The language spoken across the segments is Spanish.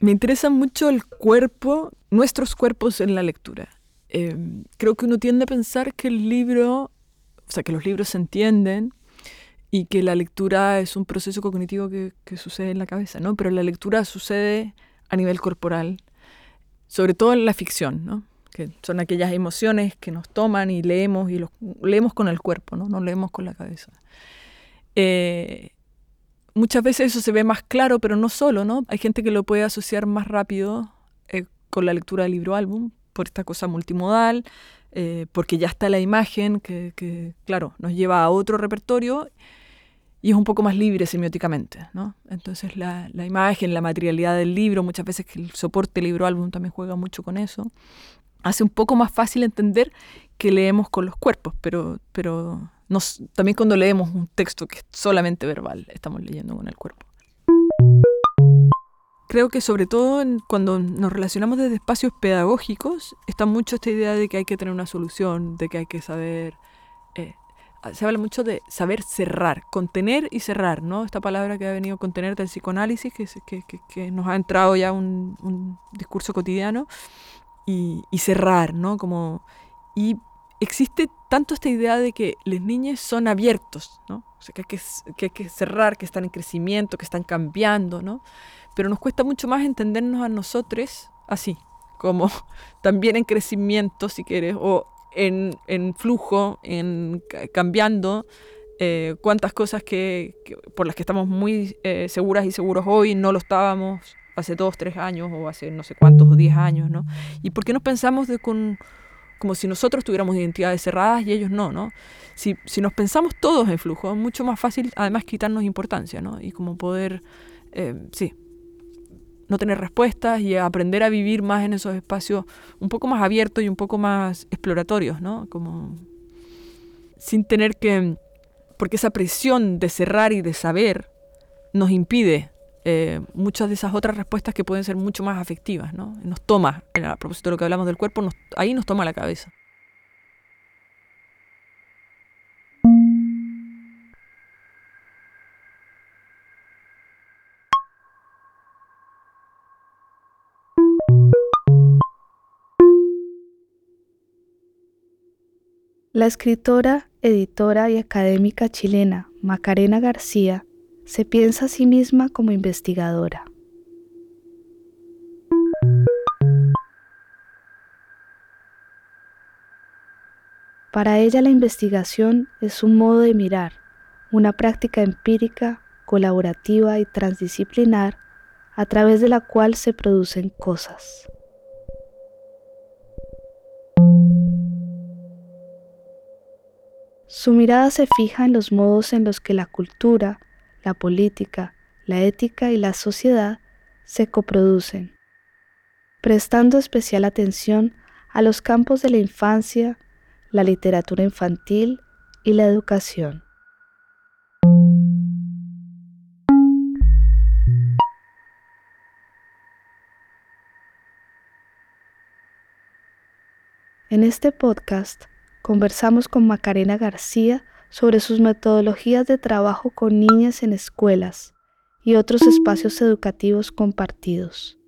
Me interesa mucho el cuerpo, nuestros cuerpos en la lectura. Eh, creo que uno tiende a pensar que el libro, o sea, que los libros se entienden y que la lectura es un proceso cognitivo que, sucede en la cabeza, ¿no? Pero la lectura sucede a nivel corporal, sobre todo en la ficción, ¿no? que son aquellas emociones que nos toman y leemos y los leemos con el cuerpo, no, no leemos con la cabeza. Eh, muchas veces eso se ve más claro, pero no solo, ¿no? Hay gente que lo puede asociar más rápido eh, con la lectura del libro álbum, por esta cosa multimodal, eh, porque ya está la imagen que, claro, nos lleva a otro repertorio y es un poco más libre semióticamente, ¿no? Entonces la, la, imagen, la materialidad del libro, muchas veces que el soporte libro álbum también juega mucho con eso, hace un poco más fácil entender que leemos con los cuerpos, pero, pero nos, también cuando leemos un texto que es solamente verbal, estamos leyendo con el cuerpo. Creo que sobre todo cuando nos relacionamos desde espacios pedagógicos, está mucho esta idea de que hay que tener una solución, de que hay que saber... Eh, se habla mucho de saber cerrar, contener y cerrar, ¿no? Esta palabra que ha venido contener del psicoanálisis, que, que, que, que nos ha entrado ya un, un discurso cotidiano, y, y, cerrar, ¿no? Como, y existe tanto esta idea de que los niños son abiertos, ¿no? O sea, que hay que, que hay que cerrar, que están en crecimiento, que están cambiando, ¿no? Pero nos cuesta mucho más entendernos a nosotros así, como también en crecimiento, si quieres, o en, en flujo, en cambiando, eh, cuántas cosas que, que, por las que estamos muy eh, seguras y seguros hoy no lo estábamos hace dos, tres años o hace no sé cuántos o diez años, ¿no? ¿Y por qué nos pensamos de con como si nosotros tuviéramos identidades cerradas y ellos no, ¿no? Si, si nos pensamos todos en flujo, es mucho más fácil además quitarnos importancia, ¿no? Y como poder, eh, sí, no tener respuestas y aprender a vivir más en esos espacios un poco más abiertos y un poco más exploratorios, ¿no? Como sin tener que, porque esa presión de cerrar y de saber nos impide eh, muchas de esas otras respuestas que pueden ser mucho más afectivas, ¿no? Nos toma, a propósito de lo que hablamos del cuerpo, ahí nos toma la cabeza. La escritora, editora y académica chilena Macarena García se piensa a sí misma como investigadora. Para ella la investigación es un modo de mirar, una práctica empírica, colaborativa y transdisciplinar a través de la cual se producen cosas. Su mirada se fija en los modos en los que la cultura, la política, la ética y la sociedad se coproducen, prestando especial atención a los campos de la infancia, la literatura infantil y la educación. En este podcast conversamos con Macarena García sobre sus metodologías de trabajo con niñas en escuelas y otros espacios educativos compartidos.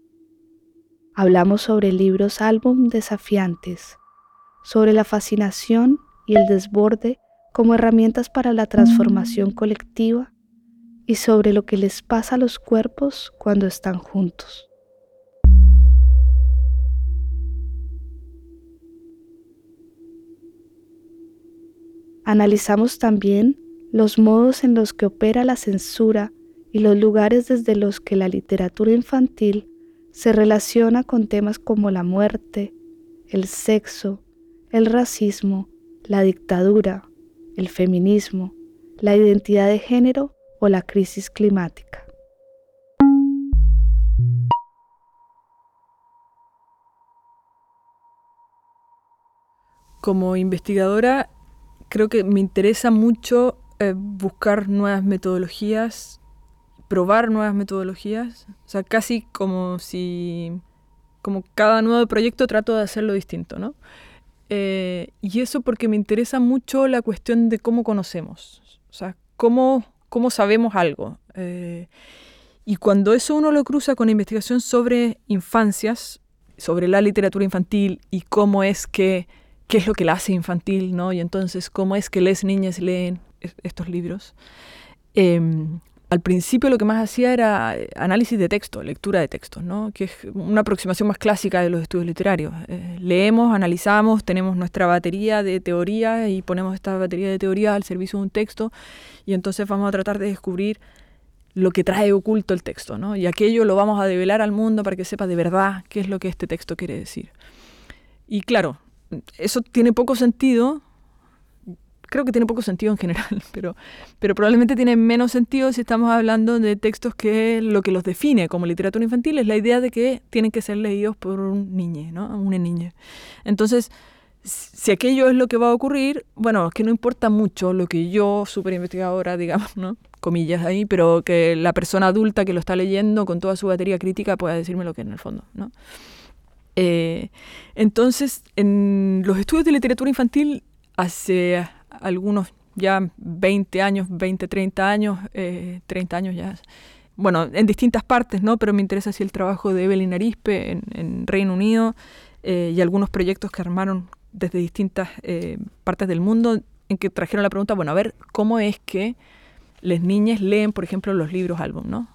Hablamos sobre libros álbum desafiantes, sobre la fascinación y el desborde como herramientas para la transformación colectiva y sobre lo que les pasa a los cuerpos cuando están juntos. Analizamos también los modos en los que opera la censura y los lugares desde los que la literatura infantil se relaciona con temas como la muerte, el sexo, el racismo, la dictadura, el feminismo, la identidad de género o la crisis climática. Como investigadora creo que me interesa mucho eh, buscar nuevas metodologías, probar nuevas metodologías, o sea, casi como si, como cada nuevo proyecto trato de hacerlo distinto, ¿no? Eh, y eso porque me interesa mucho la cuestión de cómo conocemos, o sea, cómo, cómo sabemos algo. Eh, Y cuando eso uno lo cruza con investigación sobre infancias, sobre la literatura infantil y cómo es que, qué es lo que la hace infantil, ¿no? Y entonces cómo es que las niñas leen estos libros. Em, al principio lo que más hacía era eh, análisis de texto, lectura de textos, ¿no? que es una aproximación más clásica de los estudios literarios. Eh, leemos, analizamos, tenemos nuestra batería de teoría y ponemos esta batería de teoría al servicio de un texto y entonces vamos a tratar de descubrir lo que trae oculto el texto, ¿no? Y aquello lo vamos a develar al mundo para que sepa de verdad qué es lo que este texto quiere decir. Y claro, eso tiene poco sentido creo que tiene poco sentido en general, pero, pero probablemente tiene menos sentido si estamos hablando de textos que lo que los define como literatura infantil es la idea de que tienen que ser leídos por un niño, ¿no? Una niña. Entonces, si aquello es lo que va a ocurrir, bueno, es que no importa mucho lo que yo, super investigadora, digamos, ¿no? comillas ahí, pero que la persona adulta que lo está leyendo con toda su batería crítica pueda decirme lo que en el fondo, ¿no? Eh, entonces, en los estudios de literatura infantil hace algunos ya 20 años, 20, 30 años, 30 eh, años ya. Bueno, en distintas partes, ¿no? Pero me interesa así el trabajo de Evelyn Arispe en, Reino Unido eh, y algunos proyectos que armaron desde distintas eh, partes del mundo en que trajeron la pregunta, bueno, a ver, ¿cómo es que las niñas leen, por ejemplo, los libros álbum, ¿no?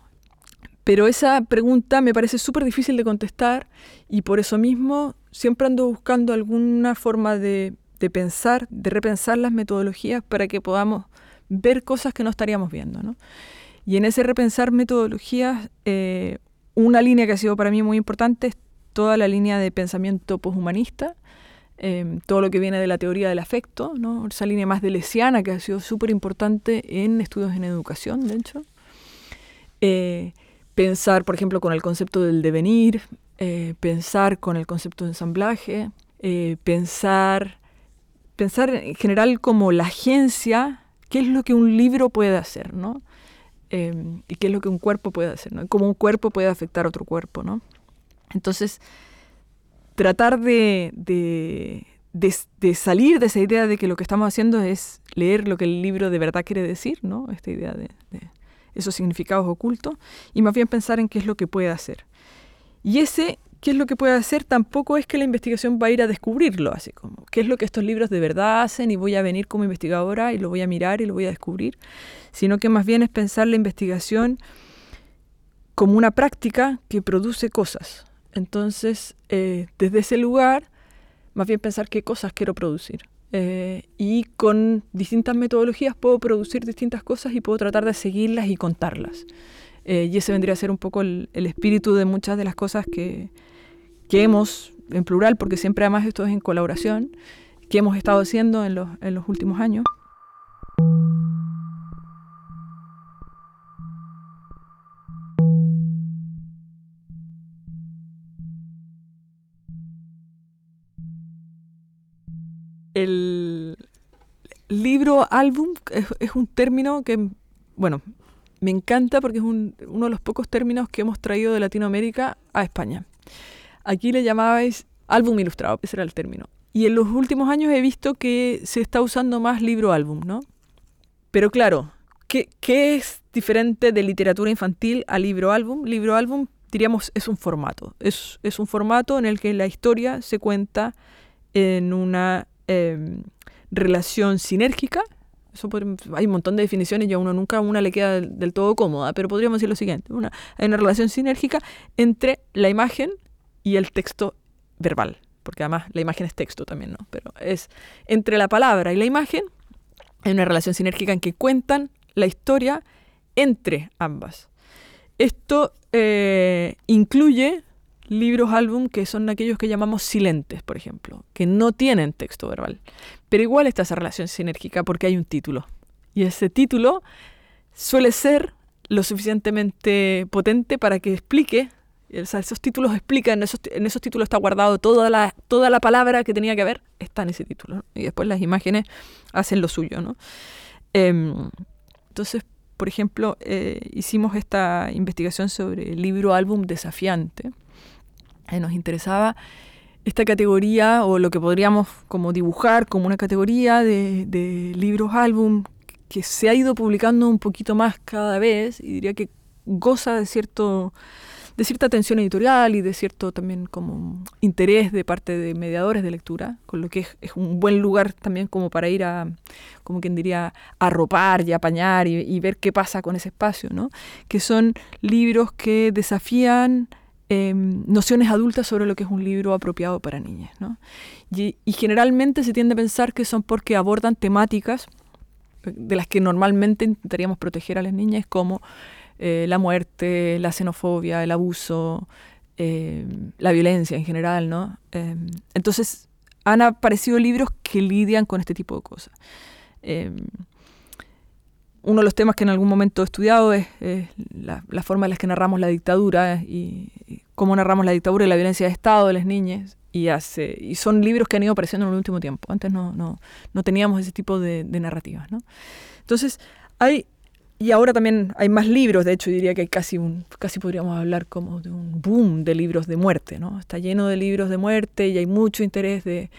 Pero esa pregunta me parece súper difícil de contestar y por eso mismo siempre ando buscando alguna forma de pensar, de repensar las metodologías para que podamos ver cosas que no estaríamos viendo. ¿no? Y en ese repensar metodologías, eh, una línea que ha sido para mí muy importante es toda la línea de pensamiento poshumanista, eh, todo lo que viene de la teoría del afecto, ¿no? esa línea más de lesiana que ha sido súper importante en estudios en educación, de hecho. Eh, pensar, por ejemplo, con el concepto del devenir, pensar con el concepto de ensamblaje, pensar pensar en general como la agencia, qué es lo que un libro puede hacer, ¿no? Em, y qué es lo que un cuerpo puede hacer, ¿no? Cómo un cuerpo puede afectar a otro cuerpo, ¿no? Entonces, tratar de, de, salir de esa idea de que lo que estamos haciendo es leer lo que el libro de verdad quiere decir, ¿no? Esta idea de, de esos significados ocultos, y más bien pensar en qué es lo que puede hacer. Y ese qué es lo que puede hacer, tampoco es que la investigación va a ir a descubrirlo, así como qué es lo que estos libros de verdad hacen y voy a venir como investigadora y lo voy a mirar y lo voy a descubrir, sino que más bien es pensar la investigación como una práctica que produce cosas. Entonces, eh, desde ese lugar, más bien pensar qué cosas quiero producir. Eh, y con distintas metodologías puedo producir distintas cosas y puedo tratar de seguirlas y contarlas. Eh, y ese vendría a ser un poco el espíritu de muchas de las cosas que, que hemos, en plural, porque siempre además esto es en colaboración, que hemos estado haciendo en los, en los últimos años. El libro álbum es, un término que, bueno, me encanta porque es un, uno de los pocos términos que hemos traído de Latinoamérica a España. Aquí le llamabais álbum ilustrado, ese era el término. Y en los últimos años he visto que se está usando más libro-álbum, ¿no? Pero claro, ¿qué, es diferente de literatura infantil a libro-álbum? Libro-álbum, diríamos, es un formato. Es, un formato en el que la historia se cuenta en una em, relación sinérgica. Eso hay un montón de definiciones y a uno nunca una le queda del, todo cómoda, pero podríamos decir lo siguiente. Una, hay una relación sinérgica entre la imagen y el texto verbal, porque además la imagen es texto también, ¿no? Pero es entre la palabra y la imagen hay una relación sinérgica en que cuentan la historia entre ambas. Esto eh, incluye libros, álbum que son aquellos que llamamos silentes, por ejemplo, que no tienen texto verbal. Pero igual está esa relación sinérgica porque hay un título. Y ese título suele ser lo suficientemente potente para que explique esos títulos explican, en esos, en esos títulos está guardado toda la, toda la palabra que tenía que haber, está en ese título. Y después las imágenes hacen lo suyo. ¿no? Em, entonces, por ejemplo, eh, hicimos esta investigación sobre el libro álbum desafiante. Nos interesaba esta categoría o lo que podríamos como dibujar como una categoría de, libros álbum que se ha ido publicando un poquito más cada vez y diría que goza de cierto de cierta atención editorial y de cierto también como interés de parte de mediadores de lectura, con lo que es, un buen lugar también como para ir a, como quien diría, arropar y apañar y, ver qué pasa con ese espacio, ¿no? Que son libros que desafían em, nociones adultas sobre lo que es un libro apropiado para niñas, ¿no? Y, generalmente se tiende a pensar que son porque abordan temáticas de las que normalmente intentaríamos proteger a las niñas como eh, la muerte, la xenofobia, el abuso, eh, la violencia en general, ¿no? Eh, entonces han aparecido libros que lidian con este tipo de cosas. uno de los temas que en algún momento he estudiado es, la, forma en la que narramos la dictadura y, cómo narramos la dictadura y la violencia de Estado de las niñas. Y, hace, y son libros que han ido apareciendo en el último tiempo. Antes no, no, no teníamos ese tipo de, de narrativas. ¿no? Entonces, hay y ahora también hay más libros, de hecho diría que hay casi un, casi podríamos hablar como de un boom de libros de muerte, ¿no? Está lleno de libros de muerte y hay mucho interés de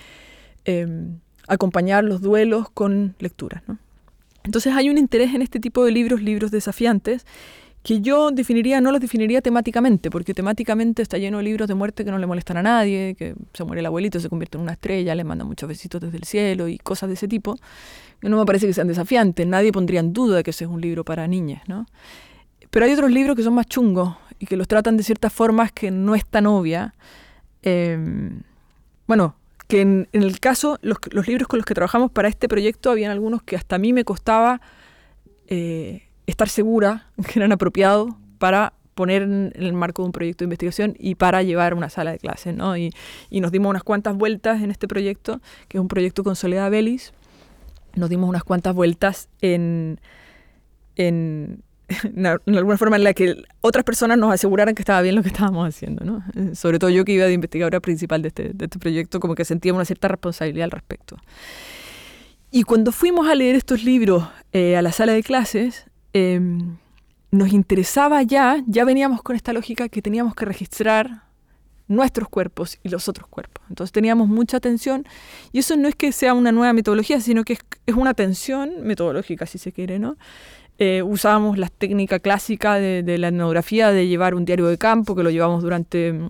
em, acompañar los duelos con lecturas, ¿no? Entonces hay un interés en este tipo de libros, libros desafiantes, que yo definiría, no los definiría temáticamente, porque temáticamente está lleno de libros de muerte que no le molestan a nadie, que se muere el abuelito, se convierte en una estrella, le manda muchos besitos desde el cielo y cosas de ese tipo no me parece que sean desafiantes, nadie pondría en duda que ese es un libro para niñas, ¿no? Pero hay otros libros que son más chungos y que los tratan de ciertas formas que no es tan obvia. Em, bueno, que en, el caso, los, libros con los que trabajamos para este proyecto, habían algunos que hasta a mí me costaba eh, estar segura que eran apropiados para poner en el marco de un proyecto de investigación y para llevar una sala de clases, ¿no? Y, y nos dimos unas cuantas vueltas en este proyecto, que es un proyecto con Soledad Belis, nos dimos unas cuantas vueltas en, en, alguna forma en la que otras personas nos aseguraran que estaba bien lo que estábamos haciendo, ¿no? Sobre todo yo que iba de investigadora principal de este, de este proyecto, como que sentíamos una cierta responsabilidad al respecto. Y cuando fuimos a leer estos libros eh, a la sala de clases, em, nos interesaba ya, ya veníamos con esta lógica que teníamos que registrar nuestros cuerpos y los otros cuerpos. Entonces teníamos mucha atención y eso no es que sea una nueva metodología, sino que es, una atención metodológica, si se quiere, ¿no? Eh, usábamos la técnica clásica de, la etnografía, de llevar un diario de campo, que lo llevamos durante mm,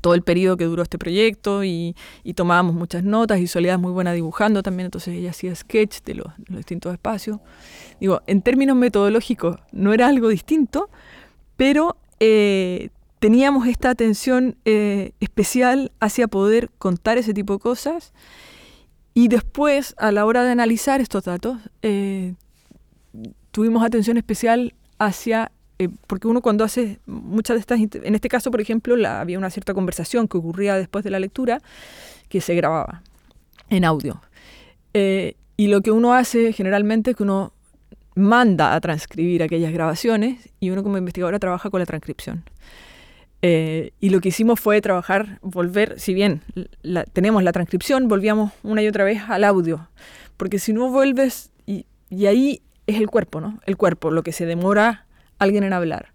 todo el periodo que duró este proyecto y, tomábamos muchas notas y Soledad es muy buena dibujando también, entonces ella hacía sketch de los, distintos espacios. Digo, en términos metodológicos no era algo distinto, pero eh, teníamos esta atención eh, especial hacia poder contar ese tipo de cosas y después, a la hora de analizar estos datos, eh, tuvimos atención especial hacia, eh, porque uno cuando hace muchas de estas, en este caso, por ejemplo, la, había una cierta conversación que ocurría después de la lectura que se grababa en audio. y lo que uno hace generalmente es que uno manda a transcribir aquellas grabaciones y uno como investigadora trabaja con la transcripción. Eh, y lo que hicimos fue trabajar, volver, si bien tenemos la transcripción, volvíamos una y otra vez al audio. Porque si no vuelves, y, ahí es el cuerpo, ¿no? El cuerpo, lo que se demora alguien en hablar.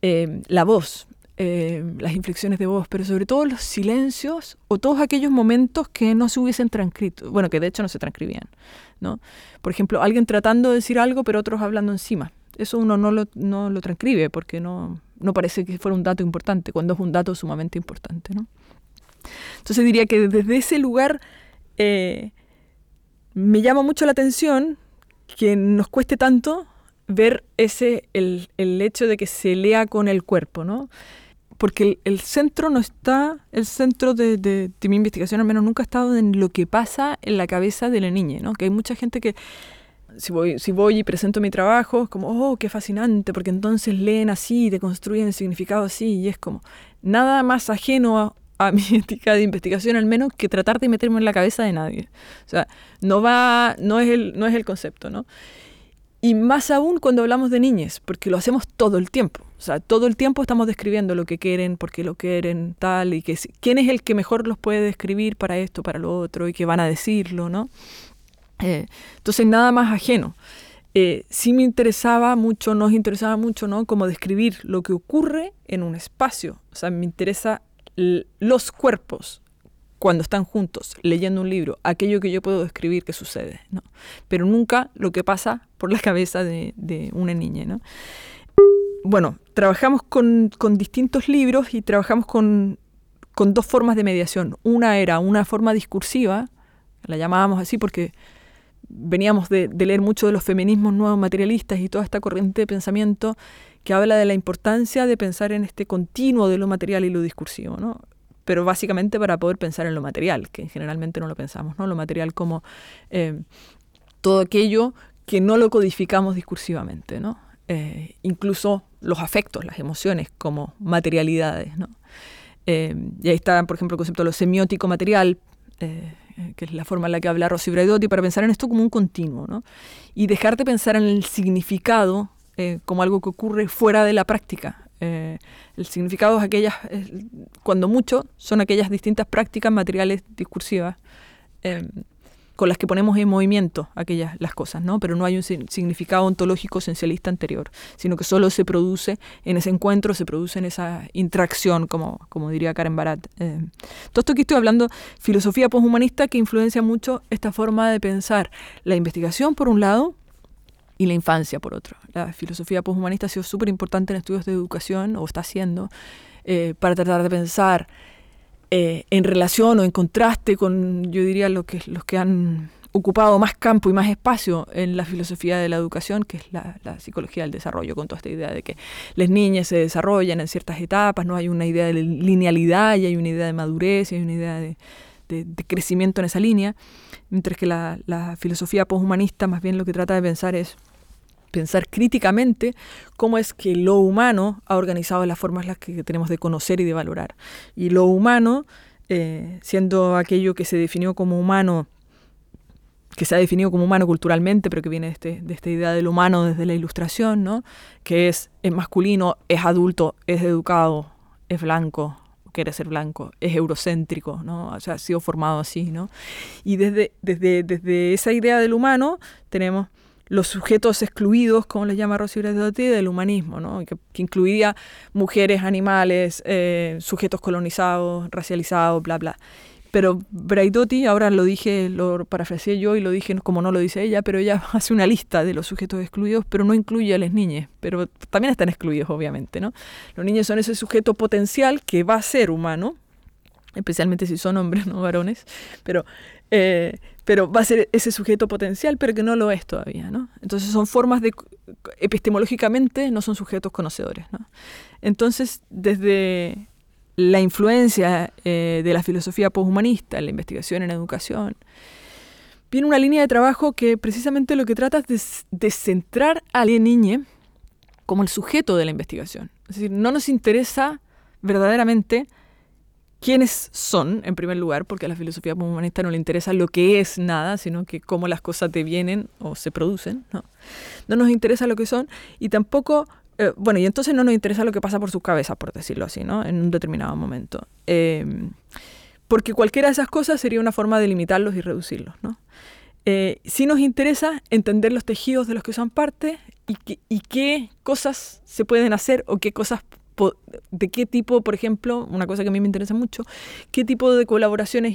Eh, la voz, eh, las inflexiones de voz, pero sobre todo los silencios o todos aquellos momentos que no se hubiesen transcrito, bueno, que de hecho no se transcribían, ¿no? Por ejemplo, alguien tratando de decir algo, pero otros hablando encima. Eso uno no lo, no lo transcribe porque no, no parece que fuera un dato importante, cuando es un dato sumamente importante. ¿no? Entonces diría que desde ese lugar eh, me llama mucho la atención que nos cueste tanto ver ese, el, hecho de que se lea con el cuerpo, ¿no? Porque el, centro no está, el centro de, de, de, mi investigación al menos nunca ha estado en lo que pasa en la cabeza de la niña, ¿no? Que hay mucha gente que si voy, si voy y presento mi trabajo, es como, oh, qué fascinante, porque entonces leen así, deconstruyen el significado así, y es como nada más ajeno a, mi ética de investigación al menos que tratar de meterme en la cabeza de nadie. O sea, no va, no es el, no es el concepto, ¿no? Y más aún cuando hablamos de niñas, porque lo hacemos todo el tiempo. O sea, todo el tiempo estamos describiendo lo que quieren, por qué lo quieren, tal, y que quién es el que mejor los puede describir para esto, para lo otro, y que van a decirlo, ¿no? Eh, entonces, nada más ajeno. Eh, sí me interesaba mucho, nos interesaba mucho, ¿no? Como describir lo que ocurre en un espacio. O sea, me interesa los cuerpos cuando están juntos leyendo un libro, aquello que yo puedo describir que sucede, ¿no? Pero nunca lo que pasa por la cabeza de, una niña, ¿no? bueno, trabajamos con, distintos libros y trabajamos con, dos formas de mediación. Una era una forma discursiva, la llamábamos así porque veníamos de, leer mucho de los feminismos nuevos materialistas y toda esta corriente de pensamiento que habla de la importancia de pensar en este continuo de lo material y lo discursivo, ¿no? Pero básicamente para poder pensar en lo material, que generalmente no lo pensamos, ¿no? Lo material como eh, todo aquello que no lo codificamos discursivamente, ¿no? Eh, incluso los afectos, las emociones como materialidades. ¿no? Eh, y ahí está, por ejemplo, el concepto de lo semiótico material, que es la forma en la que habla Rossi Braidotti, para pensar en esto como un continuo, ¿no? y dejar de pensar en el significado como algo que ocurre fuera de la práctica. El significado es aquellas, cuando mucho, son aquellas distintas prácticas materiales discursivas con las que ponemos en movimiento aquellas las cosas, ¿no? Pero no hay un significado ontológico esencialista anterior, sino que solo se produce en ese encuentro, se produce en esa interacción, como, como diría Karen Barat. Eh, todo esto que estoy hablando, filosofía poshumanista que influencia mucho esta forma de pensar la investigación por un lado y la infancia por otro. La filosofía poshumanista ha sido súper importante en estudios de educación, o está siendo, eh, para tratar de pensar eh, en relación o en contraste con, yo diría, lo que, los que han ocupado más campo y más espacio en la filosofía de la educación, que es la, psicología del desarrollo, con toda esta idea de que las niñas se desarrollan en ciertas etapas, no hay una idea de linealidad y hay una idea de madurez y hay una idea de, crecimiento en esa línea, mientras que la, la filosofía poshumanista más bien lo que trata de pensar es pensar críticamente cómo es que lo humano ha organizado las formas las que tenemos de conocer y de valorar. Y lo humano, eh, siendo aquello que se definió como humano, que se ha definido como humano culturalmente, pero que viene de, este, de esta idea del humano desde la ilustración, ¿no? que es, es masculino, es adulto, es educado, es blanco, quiere ser blanco, es eurocéntrico, ¿no? Ha sido formado así, ¿no? Y desde, desde, desde esa idea del humano tenemos los sujetos excluidos, como les llama Rosy Braidotti, del humanismo, ¿no? que, incluía mujeres, animales, eh, sujetos colonizados, racializados, bla, bla. Pero Braidotti, ahora lo dije, lo parafraseé yo y lo dije como no lo dice ella, pero ella hace una lista de los sujetos excluidos, pero no incluye a las niñas, pero también están excluidos, obviamente, ¿no? Los niños son ese sujeto potencial que va a ser humano, especialmente si son hombres, no varones, pero eh, pero va a ser ese sujeto potencial, pero que no lo es todavía, ¿no? Entonces son formas de, epistemológicamente, no son sujetos conocedores, ¿no? Entonces, desde la influencia eh, de la filosofía poshumanista en la investigación en educación, viene una línea de trabajo que precisamente lo que trata es de, centrar a la niña como el sujeto de la investigación. Es decir, no nos interesa verdaderamente quiénes son, en primer lugar, porque a la filosofía humanista no le interesa lo que es nada, sino que cómo las cosas devienen o se producen. No, no nos interesa lo que son y tampoco, eh, bueno, y entonces no nos interesa lo que pasa por sus cabezas, por decirlo así, ¿no? En un determinado momento. Em, porque cualquiera de esas cosas sería una forma de limitarlos y reducirlos, ¿no? Eh, sí nos interesa entender los tejidos de los que son parte y qué cosas se pueden hacer o qué cosas de qué tipo, por ejemplo, una cosa que a mí me interesa mucho, qué tipo de colaboraciones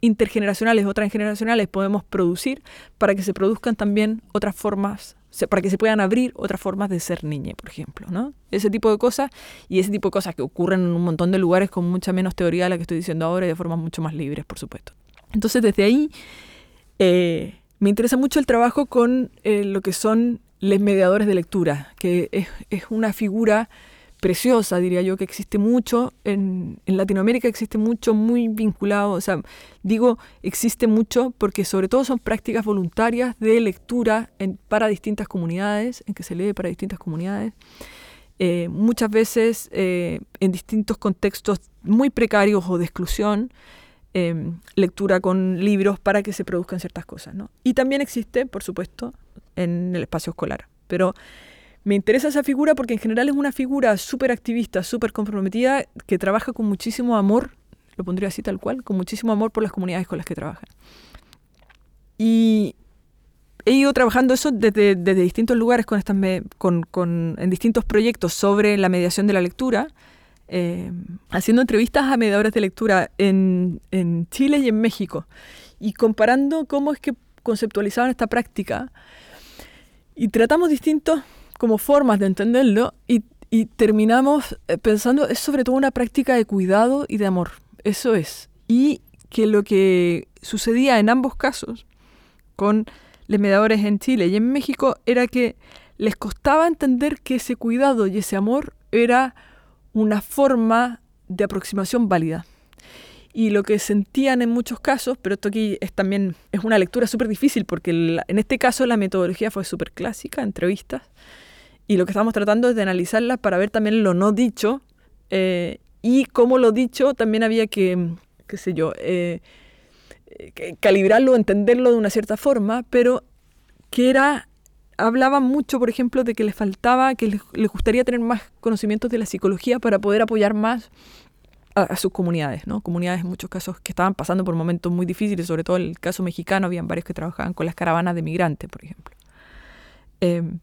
intergeneracionales o transgeneracionales podemos producir para que se produzcan también otras formas, para que se puedan abrir otras formas de ser niña, por ejemplo, ¿no? Ese tipo de cosas y ese tipo de cosas que ocurren en un montón de lugares con mucha menos teoría de la que estoy diciendo ahora y de formas mucho más libres, por supuesto. Entonces, desde ahí eh, me interesa mucho el trabajo con eh, lo que son los mediadores de lectura, que es, es una figura preciosa, diría yo, que existe mucho, en, Latinoamérica existe mucho, muy vinculado, o sea, digo existe mucho porque sobre todo son prácticas voluntarias de lectura para distintas comunidades, en que se lee para distintas comunidades, eh, muchas veces eh, en distintos contextos muy precarios o de exclusión, em, lectura con libros para que se produzcan ciertas cosas, ¿no? Y también existe, por supuesto, en el espacio escolar, pero me interesa esa figura porque en general es una figura súper activista, súper comprometida, que trabaja con muchísimo amor, lo pondría así tal cual, con muchísimo amor por las comunidades con las que trabaja. Y he ido trabajando eso desde, distintos lugares con estas con, en distintos proyectos sobre la mediación de la lectura, eh, haciendo entrevistas a mediadores de lectura en, en Chile y en México, y comparando cómo es que conceptualizaban esta práctica. Y tratamos distintos como formas de entenderlo y, terminamos eh, pensando, es sobre todo una práctica de cuidado y de amor, eso es. Y que lo que sucedía en ambos casos con los mediadores en Chile y en México era que les costaba entender que ese cuidado y ese amor era una forma de aproximación válida. Y lo que sentían en muchos casos, pero esto aquí es también es una lectura súper difícil porque en este caso la metodología fue súper clásica, entrevistas, y lo que estamos tratando es de analizarla para ver también lo no dicho eh, y cómo lo dicho también había que, qué sé yo, eh, calibrarlo, entenderlo de una cierta forma, pero que era hablaban mucho, por ejemplo, de que les faltaba, que les, gustaría tener más conocimientos de la psicología para poder apoyar más a, sus comunidades, ¿no? Comunidades en muchos casos que estaban pasando por momentos muy difíciles, sobre todo el caso mexicano, habían varios que trabajaban con las caravanas de migrantes, por ejemplo. Em,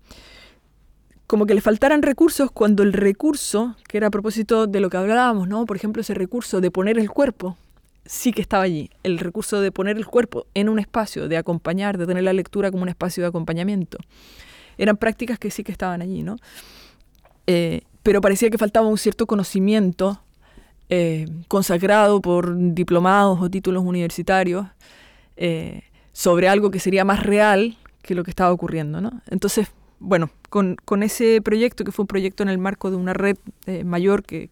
como que les faltaran recursos cuando el recurso, que era a propósito de lo que hablábamos, ¿no? Por ejemplo, ese recurso de poner el cuerpo, sí que estaba allí. El recurso de poner el cuerpo en un espacio, de acompañar, de tener la lectura como un espacio de acompañamiento. Eran prácticas que sí que estaban allí, ¿no? Eh, pero parecía que faltaba un cierto conocimiento eh, consagrado por diplomados o títulos universitarios eh, sobre algo que sería más real que lo que estaba ocurriendo, ¿no? Entonces, bueno, con, con, ese proyecto, que fue un proyecto en el marco de una red mayor que,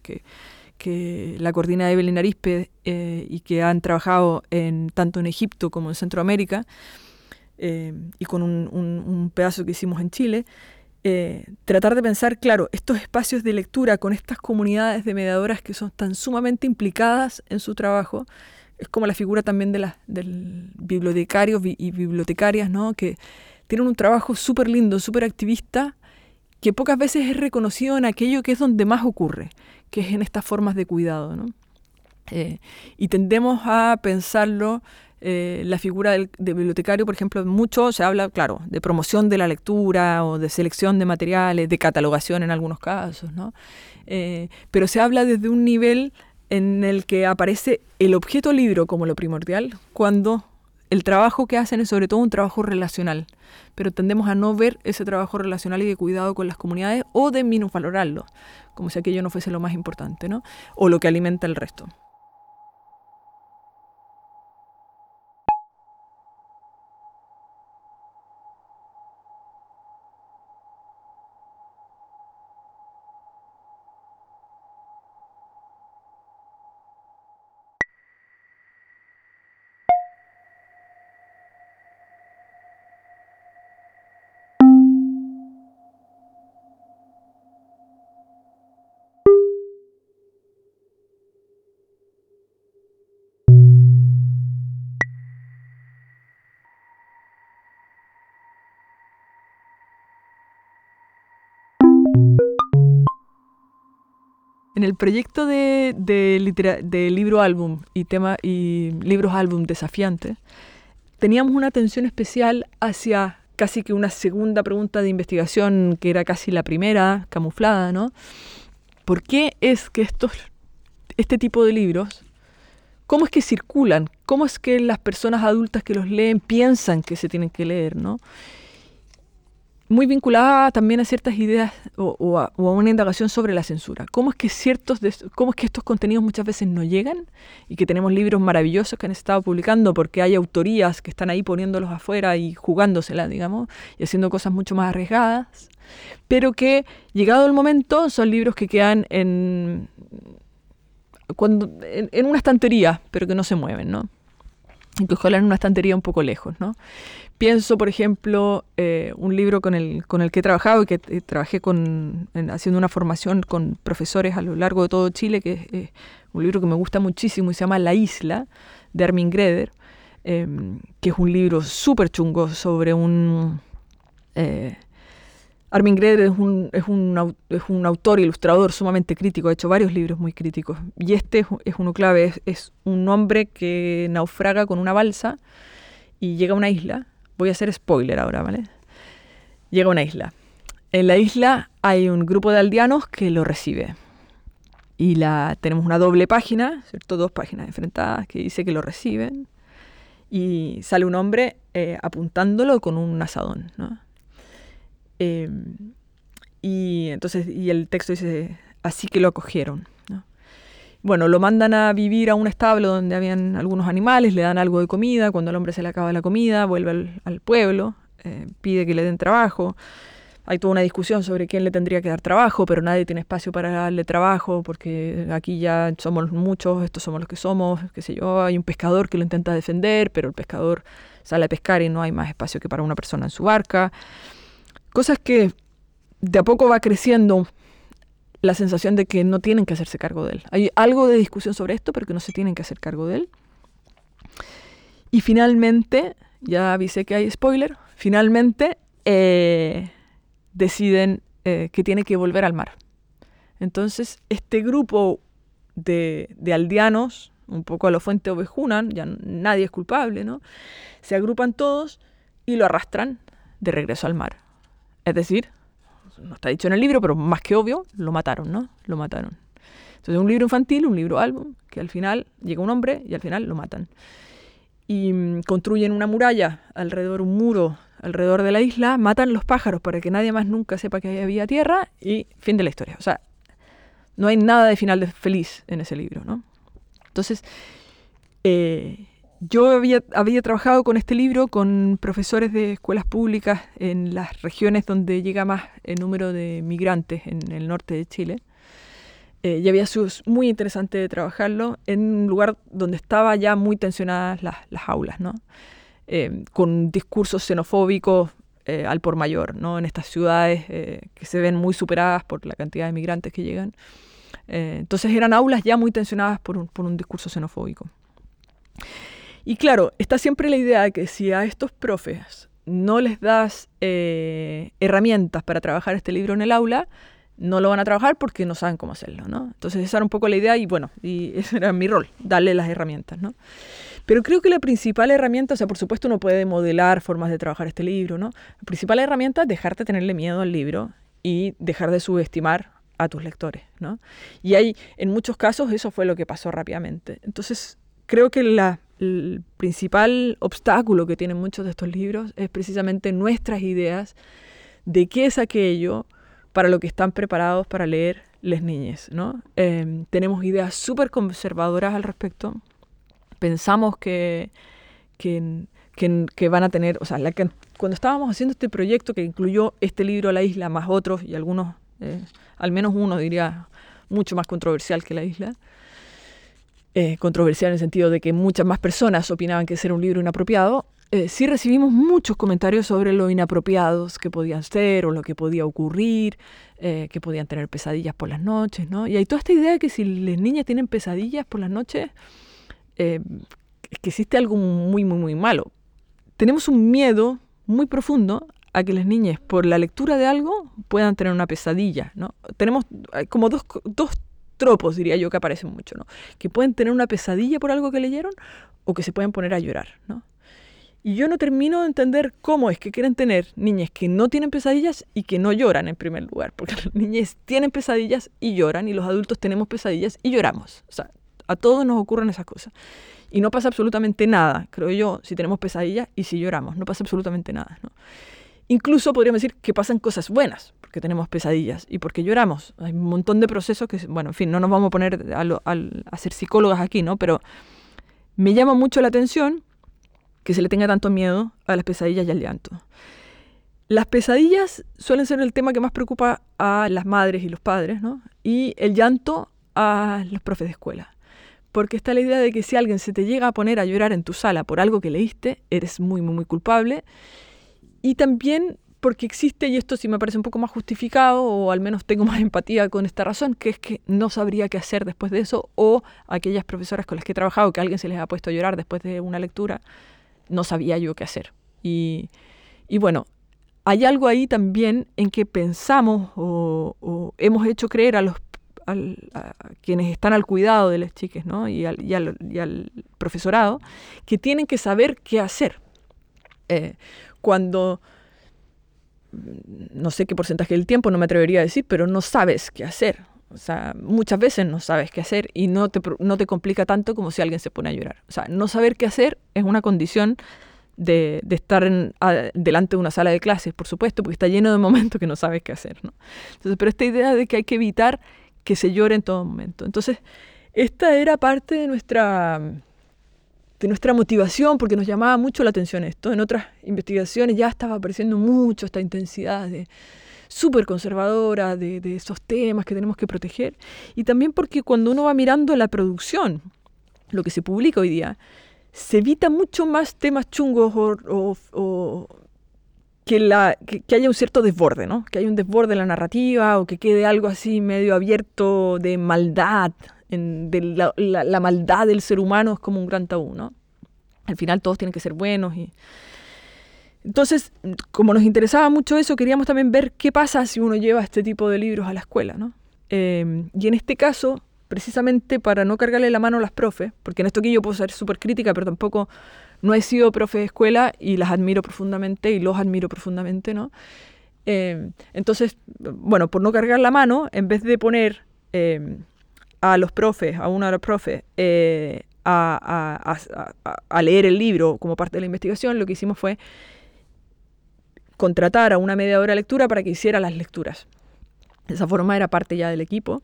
que la coordina Evelyn Arispe eh, y que han trabajado en, tanto en Egipto como en Centroamérica, eh, y con un, pedazo que hicimos en Chile, eh, tratar de pensar, claro, estos espacios de lectura con estas comunidades de mediadoras que son tan sumamente implicadas en su trabajo, es como la figura también de las del bibliotecarios y bibliotecarias, ¿no? que tienen un trabajo súper lindo, súper activista, que pocas veces es reconocido en aquello que es donde más ocurre, que es en estas formas de cuidado. ¿no? Eh, y tendemos a pensarlo, eh, la figura del, bibliotecario, por ejemplo, mucho se habla, claro, de promoción de la lectura o de selección de materiales, de catalogación en algunos casos, ¿no? Eh, pero se habla desde un nivel en el que aparece el objeto libro como lo primordial, cuando el trabajo que hacen es sobre todo un trabajo relacional, pero tendemos a no ver ese trabajo relacional y de cuidado con las comunidades o de minusvalorarlo, como si aquello no fuese lo más importante, ¿no? O lo que alimenta el resto. En el proyecto de, libro álbum y, tema, y libros álbum desafiantes, teníamos una atención especial hacia casi que una segunda pregunta de investigación que era casi la primera, camuflada, ¿no? ¿Por qué es que estos, este tipo de libros, cómo es que circulan? ¿Cómo es que las personas adultas que los leen piensan que se tienen que leer, ¿no? Muy vinculada también a ciertas ideas o, a, una indagación sobre la censura. ¿Cómo es, que ciertos ¿Cómo es que estos contenidos muchas veces no llegan y que tenemos libros maravillosos que han estado publicando porque hay autorías que están ahí poniéndolos afuera y jugándosela, digamos, y haciendo cosas mucho más arriesgadas, pero que llegado el momento son libros que quedan en, cuando, en, una estantería, pero que no se mueven, ¿no? Y que en una estantería un poco lejos, ¿no? Pienso, por ejemplo, eh, un libro con el, con el que he trabajado y que eh, trabajé con, haciendo una formación con profesores a lo largo de todo Chile, que es eh, un libro que me gusta muchísimo y se llama La Isla, de Armin Greder, em, que es un libro súper chungo sobre un... Armin Greder es un, es, un, es un, autor, ilustrador sumamente crítico, ha hecho varios libros muy críticos. Y este es, uno clave, es, es un hombre que naufraga con una balsa y llega a una isla Voy a hacer spoiler ahora, ¿vale? Llega a una isla. En la isla hay un grupo de aldeanos que lo recibe. Y la, tenemos una doble página, ¿cierto? Dos páginas enfrentadas que dice que lo reciben. Y sale un hombre eh, apuntándolo con un asadón, ¿no? Em, y entonces y el texto dice, así que lo acogieron. Bueno, lo mandan a vivir a un establo donde habían algunos animales, le dan algo de comida, cuando al hombre se le acaba la comida, vuelve al, pueblo, eh, pide que le den trabajo. Hay toda una discusión sobre quién le tendría que dar trabajo, pero nadie tiene espacio para darle trabajo porque aquí ya somos muchos, estos somos los que somos, qué sé yo. Hay un pescador que lo intenta defender, pero el pescador sale a pescar y no hay más espacio que para una persona en su barca. Cosas que de a poco va creciendo la sensación de que no tienen que hacerse cargo de él. Hay algo de discusión sobre esto, pero que no se tienen que hacer cargo de él. Y finalmente, ya avisé que hay spoiler, finalmente eh, deciden eh, que tiene que volver al mar. Entonces, este grupo de, de, aldeanos, un poco a la fuente ovejunan, ya nadie es culpable, ¿no? Se agrupan todos y lo arrastran de regreso al mar. Es decir, no está dicho en el libro, pero más que obvio, lo mataron, ¿no? Lo mataron. Entonces, un libro infantil, un libro álbum, que al final llega un hombre y al final lo matan. Y mm, construyen una muralla alrededor, un muro alrededor de la isla, matan los pájaros para que nadie más nunca sepa que había tierra y fin de la historia. O sea, no hay nada de final feliz en ese libro, ¿no? Entonces, eh, yo había, había, trabajado con este libro con profesores de escuelas públicas en las regiones donde llega más el número de migrantes en el norte de Chile. Eh, y había sido muy interesante trabajarlo en un lugar donde estaba ya muy tensionadas las, las aulas, ¿no? Eh, con discursos xenofóbicos eh, al por mayor, ¿no? en estas ciudades que se ven muy superadas por la cantidad de migrantes que llegan. entonces eran aulas ya muy tensionadas por un, por un discurso xenofóbico. Y claro, está siempre la idea de que si a estos profes no les das eh, herramientas para trabajar este libro en el aula, no lo van a trabajar porque no saben cómo hacerlo, ¿no? Entonces esa era un poco la idea y bueno, y ese era mi rol, darle las herramientas, ¿no? Pero creo que la principal herramienta, o sea, por supuesto uno puede modelar formas de trabajar este libro, ¿no? La principal herramienta es dejarte tenerle miedo al libro y dejar de subestimar a tus lectores, ¿no? Y hay, en muchos casos, eso fue lo que pasó rápidamente. Entonces, creo que la el principal obstáculo que tienen muchos de estos libros es precisamente nuestras ideas de qué es aquello para lo que están preparados para leer las niñas. ¿no? Em, tenemos ideas súper conservadoras al respecto. Pensamos que, que, que, van a tener, o sea, cuando estábamos haciendo este proyecto que incluyó este libro La isla más otros y algunos, eh, al menos uno diría mucho más controversial que La isla, eh, controversial en el sentido de que muchas más personas opinaban que era un libro inapropiado, eh, sí recibimos muchos comentarios sobre lo inapropiados que podían ser o lo que podía ocurrir, eh, que podían tener pesadillas por las noches, ¿no? Y hay toda esta idea de que si las niñas tienen pesadillas por las noches, es que existe algo muy, muy, muy malo. Tenemos un miedo muy profundo a que las niñas, por la lectura de algo, puedan tener una pesadilla, ¿no? Tenemos como dos, dos tropos, diría yo, que aparecen mucho, ¿no? Que pueden tener una pesadilla por algo que leyeron o que se pueden poner a llorar, ¿no? Y yo no termino de entender cómo es que quieren tener niñas que no tienen pesadillas y que no lloran en primer lugar, porque las niñas tienen pesadillas y lloran y los adultos tenemos pesadillas y lloramos. O sea, a todos nos ocurren esas cosas. Y no pasa absolutamente nada, creo yo, si tenemos pesadillas y si lloramos, no pasa absolutamente nada, ¿no? Incluso podríamos decir que pasan cosas buenas, porque tenemos pesadillas y porque lloramos. Hay un montón de procesos que, bueno, en fin, no nos vamos a poner a, ser psicólogas aquí, ¿no? Pero me llama mucho la atención que se le tenga tanto miedo a las pesadillas y al llanto. Las pesadillas suelen ser el tema que más preocupa a las madres y los padres, ¿no? Y el llanto a los profes de escuela. Porque está la idea de que si alguien se te llega a poner a llorar en tu sala por algo que leíste, eres muy, muy, muy culpable y también porque existe, y esto sí me parece un poco más justificado, o al menos tengo más empatía con esta razón, que es que no sabría qué hacer después de eso, o aquellas profesoras con las que he trabajado, que alguien se les ha puesto a llorar después de una lectura, no sabía yo qué hacer. Y, bueno, hay algo ahí también en que pensamos o, hemos hecho creer a los a quienes están al cuidado de las chicas ¿no? y, al, al, profesorado, que tienen que saber qué hacer. Eh, cuando, no sé qué porcentaje del tiempo, no me atrevería a decir, pero no sabes qué hacer. O sea, muchas veces no sabes qué hacer y no te, no te complica tanto como si alguien se pone a llorar. O sea, no saber qué hacer es una condición de, estar delante de una sala de clases, por supuesto, porque está lleno de momentos que no sabes qué hacer. ¿no? Entonces, pero esta idea de que hay que evitar que se llore en todo momento. Entonces, esta era parte de nuestra, de nuestra motivación, porque nos llamaba mucho la atención esto. En otras investigaciones ya estaba apareciendo mucho esta intensidad de súper conservadora de, esos temas que tenemos que proteger. Y también porque cuando uno va mirando la producción, lo que se publica hoy día, se evita mucho más temas chungos o, que, la, que, haya un cierto desborde, ¿no? Que haya un desborde en la narrativa o que quede algo así medio abierto de maldad, de la, maldad del ser humano es como un gran tabú, ¿no? Al final todos tienen que ser buenos y... Entonces, como nos interesaba mucho eso, queríamos también ver qué pasa si uno lleva este tipo de libros a la escuela, ¿no? Eh, y en este caso, precisamente para no cargarle la mano a las profes, porque en esto aquí yo puedo ser súper crítica, pero tampoco no he sido profe de escuela y las admiro profundamente y los admiro profundamente, ¿no? Eh, entonces, bueno, por no cargar la mano, en vez de poner eh, a los profes, a uno de los profes, eh, a, a, leer el libro como parte de la investigación, lo que hicimos fue contratar a una mediadora de lectura para que hiciera las lecturas. De esa forma era parte ya del equipo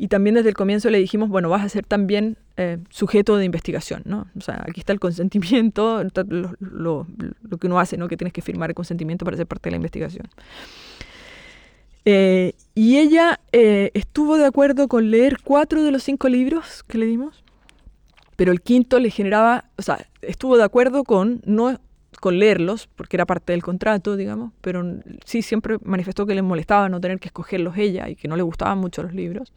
y también desde el comienzo le dijimos, bueno, vas a ser también eh, sujeto de investigación, ¿no? O sea, aquí está el consentimiento, lo, que uno hace, ¿no? Que tienes que firmar el consentimiento para ser parte de la investigación. Eh, y ella eh, estuvo de acuerdo con leer cuatro de los cinco libros que le dimos, pero el quinto le generaba, o sea, estuvo de acuerdo con no con leerlos, porque era parte del contrato, digamos, pero sí siempre manifestó que le molestaba no tener que escogerlos ella y que no le gustaban mucho los libros.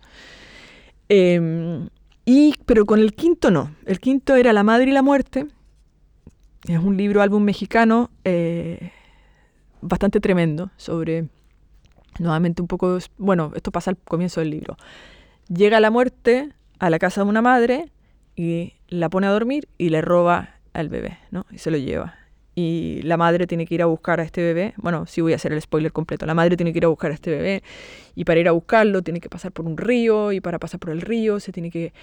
Em, y, pero con el quinto no. El quinto era La Madre y la Muerte. Es un libro, álbum mexicano, eh, bastante tremendo, sobre, nuevamente un poco, bueno, esto pasa al comienzo del libro. Llega la muerte a la casa de una madre y la pone a dormir y le roba al bebé, ¿no? Y se lo lleva y la madre tiene que ir a buscar a este bebé. Bueno, sí voy a hacer el spoiler completo. La madre tiene que ir a buscar a este bebé y para ir a buscarlo tiene que pasar por un río y para pasar por el río se tiene que,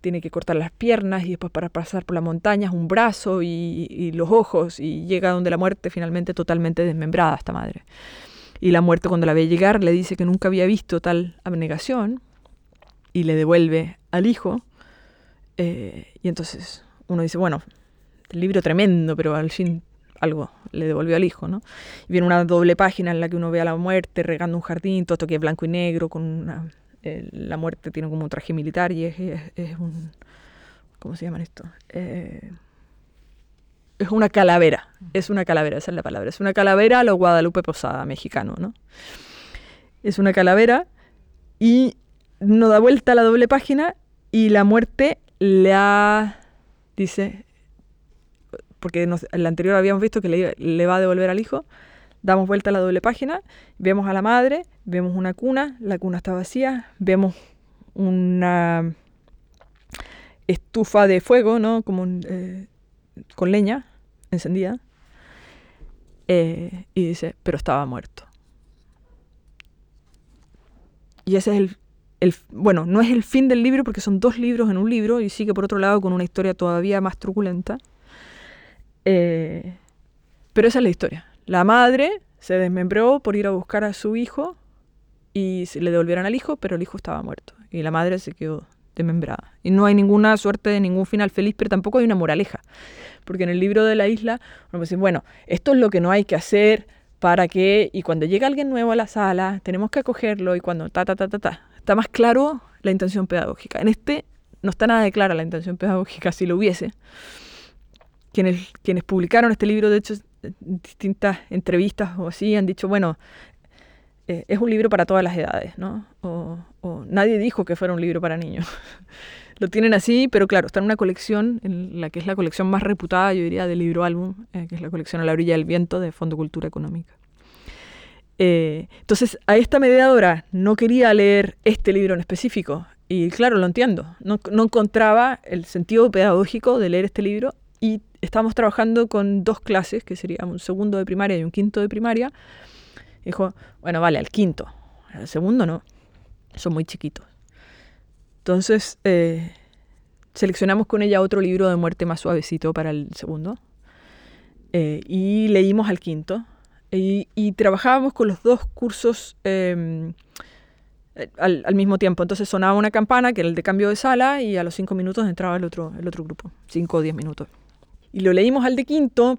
tiene que cortar las piernas y después para pasar por las montañas un brazo y, los ojos y llega donde la muerte finalmente totalmente desmembrada esta madre. Y la muerte cuando la ve llegar le dice que nunca había visto tal abnegación y le devuelve al hijo. Eh, y entonces uno dice, bueno, el libro tremendo, pero al fin algo le devolvió al hijo, ¿no? Y viene una doble página en la que uno ve a la muerte regando un jardín, todo esto que es blanco y negro, con una, eh, la muerte tiene como un traje militar y es, es, un... ¿Cómo se llaman esto? Eh, es una calavera, es una calavera, esa es la palabra, es una calavera a lo Guadalupe Posada, mexicano, ¿no? Es una calavera y no da vuelta a la doble página y la muerte le ha, dice, porque en la anterior habíamos visto que le, va a devolver al hijo, damos vuelta a la doble página, vemos a la madre, vemos una cuna, la cuna está vacía, vemos una estufa de fuego, ¿no? Como eh, con leña encendida. Eh, y dice, pero estaba muerto. Y ese es el, el, bueno, no es el fin del libro porque son dos libros en un libro y sigue por otro lado con una historia todavía más truculenta. Eh, pero esa es la historia. La madre se desmembró por ir a buscar a su hijo y se le devolvieron al hijo, pero el hijo estaba muerto y la madre se quedó desmembrada. Y no hay ninguna suerte de ningún final feliz, pero tampoco hay una moraleja. Porque en el libro de la isla, uno dice, bueno, esto es lo que no hay que hacer para que, y cuando llega alguien nuevo a la sala, tenemos que acogerlo, y cuando ta, ta, ta, ta, ta, está más claro la intención pedagógica. En este no está nada de clara la intención pedagógica, si lo hubiese. Quienes, quienes publicaron este libro, de hecho, distintas entrevistas o así, han dicho, bueno, eh, es un libro para todas las edades, ¿no? O, nadie dijo que fuera un libro para niños. Lo tienen así, pero claro, está en una colección, en la que es la colección más reputada, yo diría, del libro álbum, eh, que es la colección A la orilla del viento de Fondo Cultura Económica. Eh, entonces, a esta mediadora no quería leer este libro en específico, y claro, lo entiendo, no, no encontraba el sentido pedagógico de leer este libro y estábamos trabajando con dos clases, que sería un segundo de primaria y un quinto de primaria. Dijo, bueno, vale, al quinto. Al segundo no, son muy chiquitos. Entonces, eh, seleccionamos con ella otro libro de muerte más suavecito para el segundo. eh, y leímos al quinto. Y, trabajábamos con los dos cursos em, al, mismo tiempo. Entonces sonaba una campana, que era el de cambio de sala, y a los cinco minutos entraba el otro, el otro grupo, cinco o diez minutos. Y lo leímos al de quinto,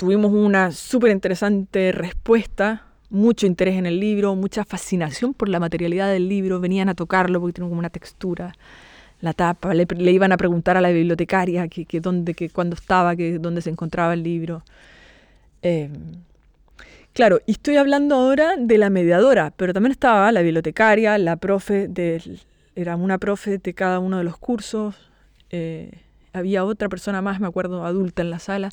tuvimos una súper interesante respuesta, mucho interés en el libro, mucha fascinación por la materialidad del libro, venían a tocarlo porque tiene como una textura, la tapa, le, iban a preguntar a la bibliotecaria que, que dónde, que cuándo estaba, que dónde se encontraba el libro. Em, claro, y estoy hablando ahora de la mediadora, pero también estaba la bibliotecaria, la profe, de, era una profe de cada uno de los cursos, eh, había otra persona más, me acuerdo, adulta en la sala.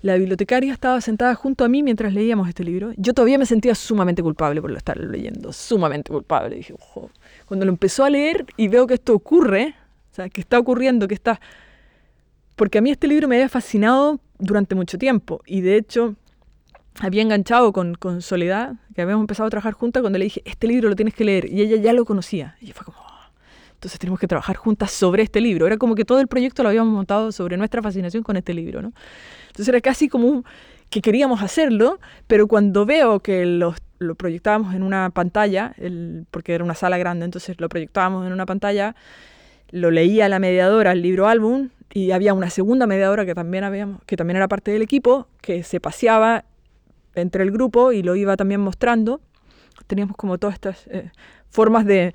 La bibliotecaria estaba sentada junto a mí mientras leíamos este libro. Yo todavía me sentía sumamente culpable por lo estar leyendo, sumamente culpable. Dije, ojo. Cuando lo empezó a leer y veo que esto ocurre, o sea, que está ocurriendo, que está... Porque a mí este libro me había fascinado durante mucho tiempo y de hecho había enganchado con, con Soledad, que habíamos empezado a trabajar juntas cuando le dije, este libro lo tienes que leer y ella ya lo conocía. Y fue como, entonces tenemos que trabajar juntas sobre este libro. Era como que todo el proyecto lo habíamos montado sobre nuestra fascinación con este libro, ¿no? Entonces era casi como que queríamos hacerlo, pero cuando veo que lo proyectábamos en una pantalla, porque era una sala grande, entonces lo proyectábamos en una pantalla, lo leía la mediadora, el libro álbum, y había una segunda mediadora que también, habíamos, que también era parte del equipo, que se paseaba entre el grupo y lo iba también mostrando. Teníamos como todas estas eh, formas de...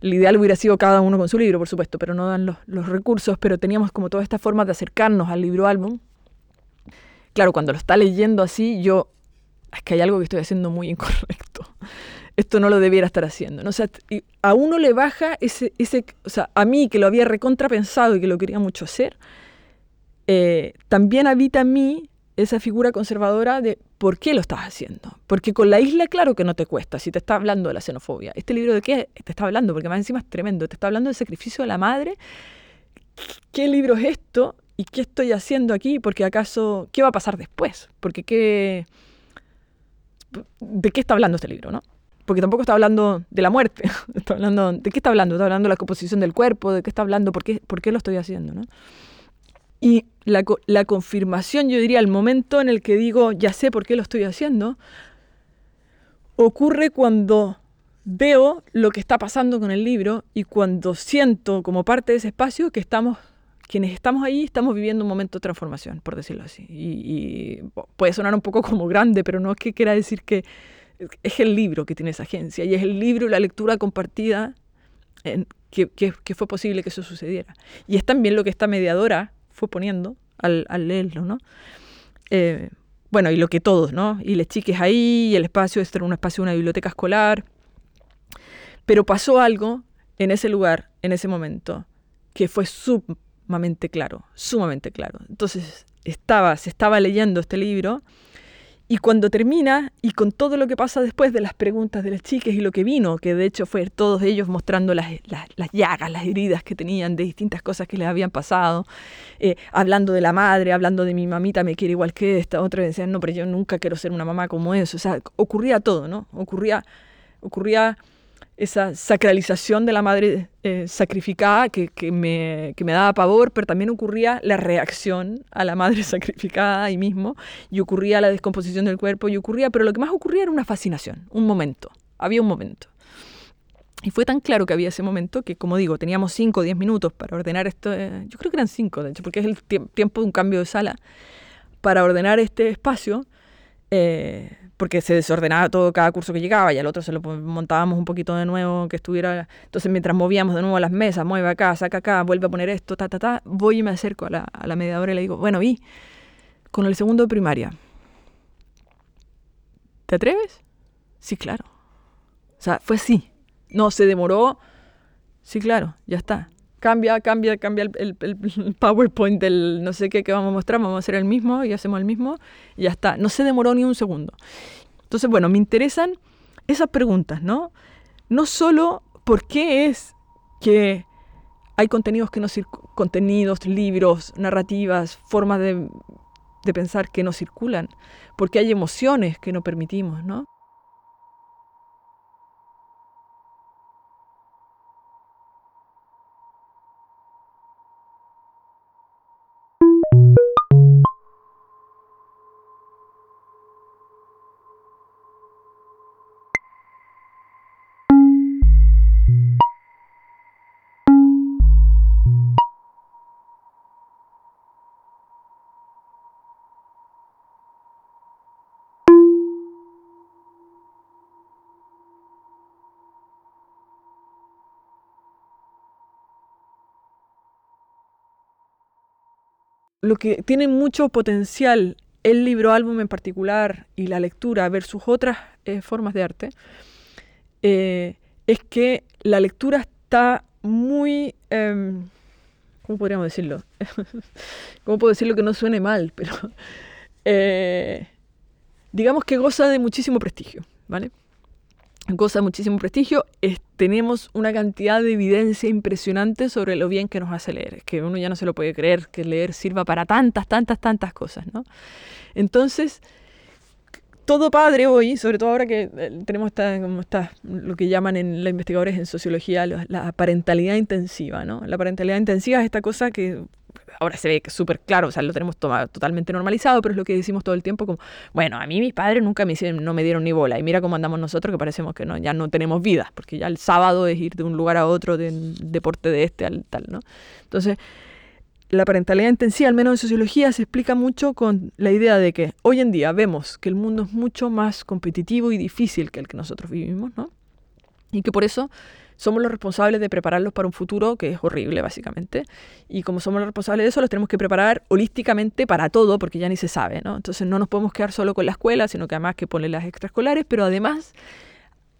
El ideal hubiera sido cada uno con su libro, por supuesto, pero no dan los, los recursos, pero teníamos como todas estas formas de acercarnos al libro álbum claro, cuando lo está leyendo así, yo, es que hay algo que estoy haciendo muy incorrecto. Esto no lo debiera estar haciendo. ¿no? O a uno le baja ese, ese, o sea, a mí que lo había recontrapensado y que lo quería mucho hacer, eh, también habita en mí esa figura conservadora de por qué lo estás haciendo. Porque con la isla, claro que no te cuesta, si te está hablando de la xenofobia. ¿Este libro de qué te está hablando? Porque más encima es tremendo. Te está hablando del sacrificio de la madre. ¿Qué libro es esto? ¿y qué estoy haciendo aquí? Porque acaso, ¿qué va a pasar después? Porque qué... ¿De qué está hablando este libro, no? Porque tampoco está hablando de la muerte. Está hablando, ¿De qué está hablando? Está hablando de la composición del cuerpo, ¿de qué está hablando? ¿Por qué, por qué lo estoy haciendo? ¿no? Y la, la confirmación, yo diría, el momento en el que digo, ya sé por qué lo estoy haciendo, ocurre cuando veo lo que está pasando con el libro y cuando siento como parte de ese espacio que estamos quienes estamos ahí estamos viviendo un momento de transformación, por decirlo así. Y, puede sonar un poco como grande, pero no es que quiera decir que es el libro que tiene esa agencia y es el libro y la lectura compartida en, que, que, fue posible que eso sucediera. Y es también lo que esta mediadora fue poniendo al, al leerlo, ¿no? Eh, bueno, y lo que todos, ¿no? Y las chiques ahí, y el espacio, este era un espacio de una biblioteca escolar. Pero pasó algo en ese lugar, en ese momento, que fue sumamente claro, sumamente claro. Entonces estaba, se estaba leyendo este libro y cuando termina y con todo lo que pasa después de las preguntas de las chicas y lo que vino, que de hecho fue todos ellos mostrando las, las, llagas, las heridas que tenían de distintas cosas que les habían pasado, eh, hablando de la madre, hablando de mi mamita me quiere igual que esta, otra decían, no, pero yo nunca quiero ser una mamá como eso. O sea, ocurría todo, ¿no? Ocurría, ocurría esa sacralización de la madre eh, sacrificada que, me, que, me, daba pavor, pero también ocurría la reacción a la madre sacrificada ahí mismo, y ocurría la descomposición del cuerpo, y ocurría, pero lo que más ocurría era una fascinación, un momento, había un momento. Y fue tan claro que había ese momento que, como digo, teníamos 5 o 10 minutos para ordenar esto, eh, yo creo que eran 5, de hecho, porque es el tiempo de un cambio de sala, para ordenar este espacio. Eh, porque se desordenaba todo cada curso que llegaba y al otro se lo montábamos un poquito de nuevo, que estuviera... Entonces mientras movíamos de nuevo las mesas, mueve acá, saca acá, vuelve a poner esto, ta, ta, ta, voy y me acerco a la, a la mediadora y le digo, bueno, y con el segundo de primaria, ¿te atreves? Sí, claro. O sea, fue así. No, se demoró. Sí, claro, ya está cambia, cambia, cambia el, PowerPoint del no sé qué que vamos a mostrar, vamos a hacer el mismo y hacemos el mismo y ya está. No se demoró ni un segundo. Entonces, bueno, me interesan esas preguntas, ¿no? No solo por qué es que hay contenidos que no contenidos, libros, narrativas, formas de, de pensar que no circulan, porque hay emociones que no permitimos, ¿no? Lo que tiene mucho potencial el libro álbum en particular y la lectura versus otras eh, formas de arte, eh, es que la lectura está muy... Em, ¿Cómo podríamos decirlo? ¿Cómo puedo decirlo que no suene mal? Pero eh, digamos que goza de muchísimo prestigio, ¿vale? Goza muchísimo prestigio. tenemos una cantidad de evidencia impresionante sobre lo bien que nos hace leer. Es que uno ya no se lo puede creer que leer sirva para tantas, tantas, tantas cosas, ¿no? Entonces, todo padre hoy, sobre todo ahora que eh, tenemos esta, como está, lo que llaman en los investigadores en sociología la parentalidad intensiva, ¿no? La parentalidad intensiva es esta cosa que ahora se ve súper claro, o sea, lo tenemos totalmente normalizado, pero es lo que decimos todo el tiempo como, bueno, a mí mis padres nunca me no me dieron ni bola, y mira cómo andamos nosotros que parecemos que no, ya no tenemos vida, porque ya el sábado es ir de un lugar a otro, de deporte de este al tal, ¿no? Entonces, la parentalidad intensiva, al menos en sociología, se explica mucho con la idea de que hoy en día vemos que el mundo es mucho más competitivo y difícil que el que nosotros vivimos, ¿no? Y que por eso somos los responsables de prepararlos para un futuro que es horrible, básicamente. Y como somos los responsables de eso, los tenemos que preparar holísticamente para todo, porque ya ni se sabe, ¿no? Entonces no nos podemos quedar solo con la escuela, sino que además que poner las extraescolares, pero además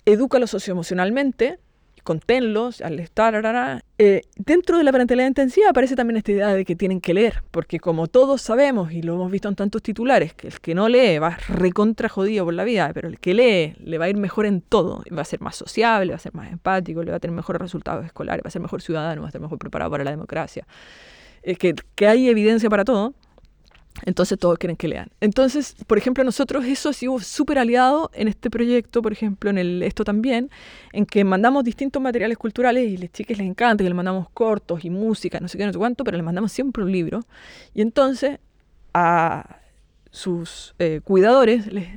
edúcalos socioemocionalmente conténlos, al estar, eh, dentro de la parentalidad intensiva aparece también esta idea de que tienen que leer, porque como todos sabemos, y lo hemos visto en tantos titulares, que el que no lee va recontra jodido por la vida, pero el que lee le va a ir mejor en todo, va a ser más sociable, va a ser más empático, le va a tener mejores resultados escolares, va a ser mejor ciudadano, va a estar mejor preparado para la democracia. Es que, que hay evidencia para todo, entonces todos quieren que lean. Entonces, por ejemplo, nosotros eso ha sido súper aliado en este proyecto, por ejemplo, en el esto también, en que mandamos distintos materiales culturales y a las chicas les encanta, que les mandamos cortos y música, no sé qué, no sé cuánto, pero les mandamos siempre un libro. Y entonces a sus eh, cuidadores les,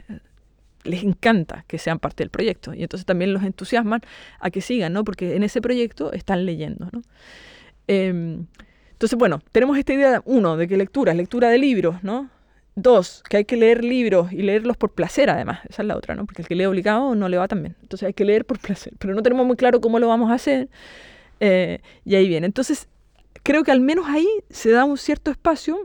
les encanta que sean parte del proyecto. Y entonces también los entusiasman a que sigan, ¿no? Porque en ese proyecto están leyendo, ¿no? Em, entonces, bueno, tenemos esta idea, uno, de que lectura lectura de libros, ¿no? Dos, que hay que leer libros y leerlos por placer, además. Esa es la otra, ¿no? Porque el que lee obligado no le va tan bien. Entonces hay que leer por placer. Pero no tenemos muy claro cómo lo vamos a hacer. Eh, y ahí viene. Entonces, creo que al menos ahí se da un cierto espacio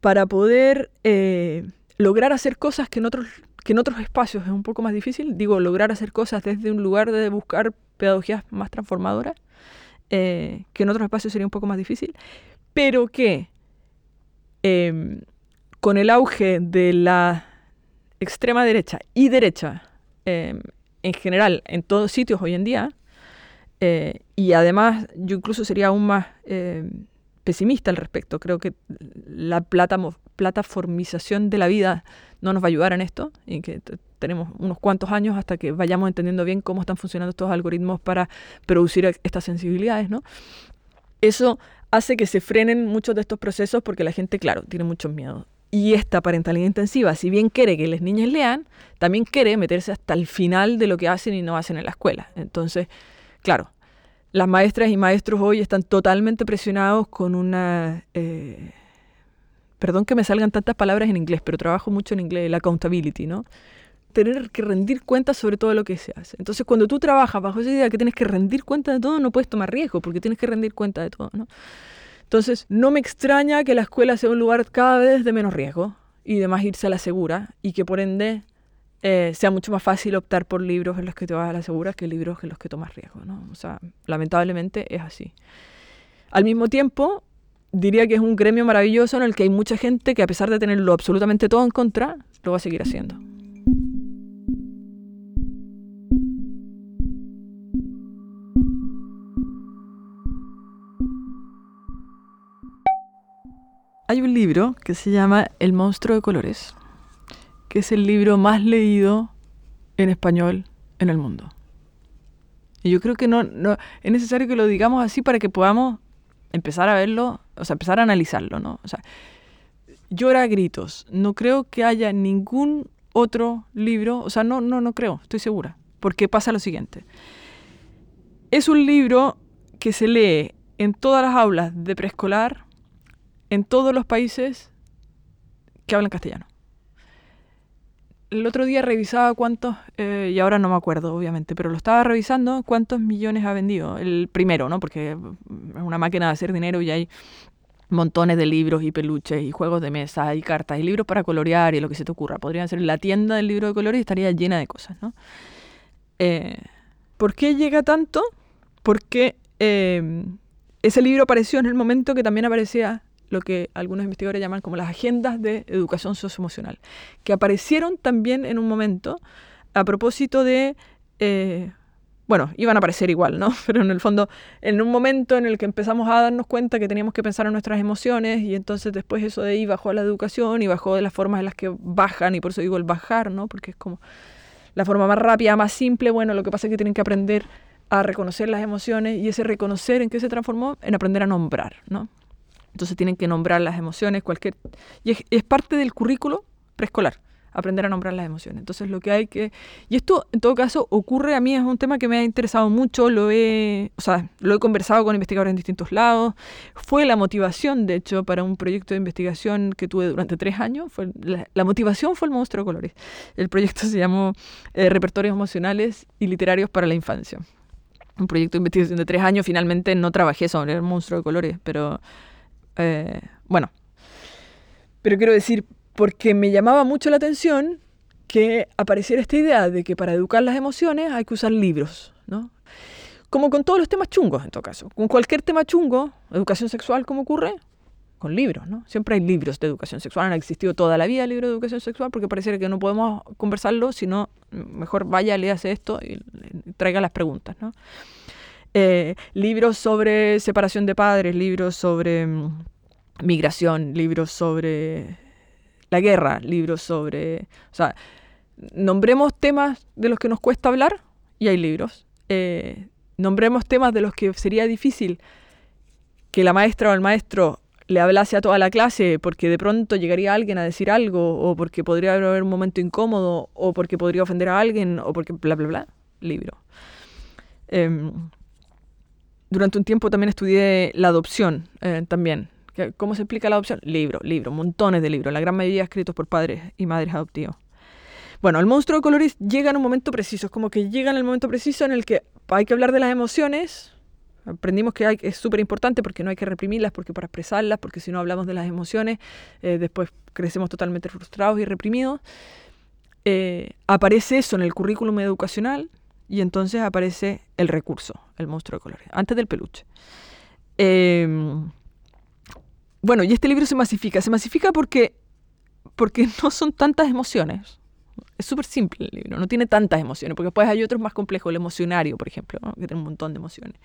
para poder eh, lograr hacer cosas que en, otros, que en otros espacios es un poco más difícil. Digo, lograr hacer cosas desde un lugar de buscar pedagogías más transformadoras. Eh, que en otros espacios sería un poco más difícil, pero que em, con el auge de la extrema derecha y derecha em, en general en todos sitios hoy en día, eh, y además yo incluso sería aún más em, pesimista al respecto, creo que la plataformización de la vida no nos va a ayudar en esto y que tenemos unos cuantos años hasta que vayamos entendiendo bien cómo están funcionando estos algoritmos para producir estas sensibilidades, ¿no? Eso hace que se frenen muchos de estos procesos porque la gente, claro, tiene muchos miedos. Y esta parentalidad intensiva, si bien quiere que las niñas lean, también quiere meterse hasta el final de lo que hacen y no hacen en la escuela. Entonces, claro, las maestras y maestros hoy están totalmente presionados con una... Eh, perdón que me salgan tantas palabras en inglés, pero trabajo mucho en inglés, la accountability, ¿no? tener que rendir cuentas sobre todo lo que se hace. Entonces, cuando tú trabajas bajo esa idea que tienes que rendir cuenta de todo, no puedes tomar riesgo porque tienes que rendir cuenta de todo, ¿no? Entonces, no me extraña que la escuela sea un lugar cada vez de menos riesgo y de más irse a la segura y que por ende eh, sea mucho más fácil optar por libros en los que te vas a la segura que libros en los que tomas riesgo, ¿no? O sea, lamentablemente es así. Al mismo tiempo, diría que es un gremio maravilloso en el que hay mucha gente que a pesar de tenerlo absolutamente todo en contra, lo va a seguir haciendo. Hay un libro que se llama El monstruo de colores, que es el libro más leído en español en el mundo. Y yo creo que no, no es necesario que lo digamos así para que podamos empezar a verlo, o sea, empezar a analizarlo, ¿no? O sea, llora a gritos. No creo que haya ningún otro libro, o sea, no, no, no creo, estoy segura, porque pasa lo siguiente. Es un libro que se lee en todas las aulas de preescolar, en todos los países que hablan castellano. El otro día revisaba cuántos, eh, y ahora no me acuerdo obviamente, pero lo estaba revisando cuántos millones ha vendido. El primero, ¿no? Porque es una máquina de hacer dinero y hay montones de libros y peluches y juegos de mesa y cartas y libros para colorear y lo que se te ocurra. Podrían ser la tienda del libro de colores y estaría llena de cosas, ¿no? Eh, ¿Por qué llega tanto? Porque eh, ese libro apareció en el momento que también aparecía lo que algunos investigadores llaman como las agendas de educación socioemocional, que aparecieron también en un momento a propósito de eh, bueno, iban a aparecer igual, ¿no? Pero en el fondo, en un momento en el que empezamos a darnos cuenta que teníamos que pensar en nuestras emociones y entonces después eso de ahí bajó a la educación y bajó de las formas en las que bajan y por eso digo el bajar, ¿no? Porque es como la forma más rápida, más simple, bueno, lo que pasa es que tienen que aprender a reconocer las emociones y ese reconocer en qué se transformó en aprender a nombrar, ¿no? Entonces tienen que nombrar las emociones, cualquier... Y es parte del currículo preescolar aprender a nombrar las emociones. Entonces lo que hay que... Y esto en todo caso ocurre, a mí es un tema que me ha interesado mucho, lo he, o sea, lo he conversado con investigadores en distintos lados, fue la motivación, de hecho, para un proyecto de investigación que tuve durante tres años, fue la, motivación fue el monstruo de colores. El proyecto se llamó eh, Repertorios Emocionales y Literarios para la Infancia. Un proyecto de investigación de tres años, finalmente no trabajé sobre el monstruo de colores, pero eh, bueno. Pero quiero decir, porque me llamaba mucho la atención que apareciera esta idea de que para educar las emociones hay que usar libros, ¿no? Como con todos los temas chungos, en todo caso. Con cualquier tema chungo, educación sexual, ¿cómo ocurre? Con libros, ¿no? Siempre hay libros de educación sexual. Han existido toda la vida libros de educación sexual porque pareciera que no podemos conversarlo, sino mejor vaya, léase esto y traiga las preguntas, ¿no? Eh, libros sobre separación de padres, libros sobre mm, migración, libros sobre la guerra, libros sobre... O sea, nombremos temas de los que nos cuesta hablar y hay libros. Eh, nombremos temas de los que sería difícil que la maestra o el maestro le hablase a toda la clase porque de pronto llegaría alguien a decir algo o porque podría haber un momento incómodo o porque podría ofender a alguien o porque bla, bla, bla. Libro. Em, durante un tiempo también estudié la adopción, eh, también. ¿Cómo se explica la adopción? Libro, libro, montones de libros, la gran mayoría escritos por padres y madres adoptivos. Bueno, el monstruo de colores llega en un momento preciso, es como que llega en el momento preciso en el que hay que hablar de las emociones. Aprendimos que, hay, es súper importante porque no hay que reprimirlas, porque para expresarlas, porque si no hablamos de las emociones, eh, después crecemos totalmente frustrados y reprimidos. Eh, aparece eso en el currículum educacional y entonces aparece el recurso, el monstruo de colores, antes del peluche. Eh, bueno, y este libro se masifica. Se masifica porque, porque no son tantas emociones. Es súper simple el libro, no tiene tantas emociones, porque después hay otros más complejos, el emocionario, por ejemplo, que tiene un montón de emociones.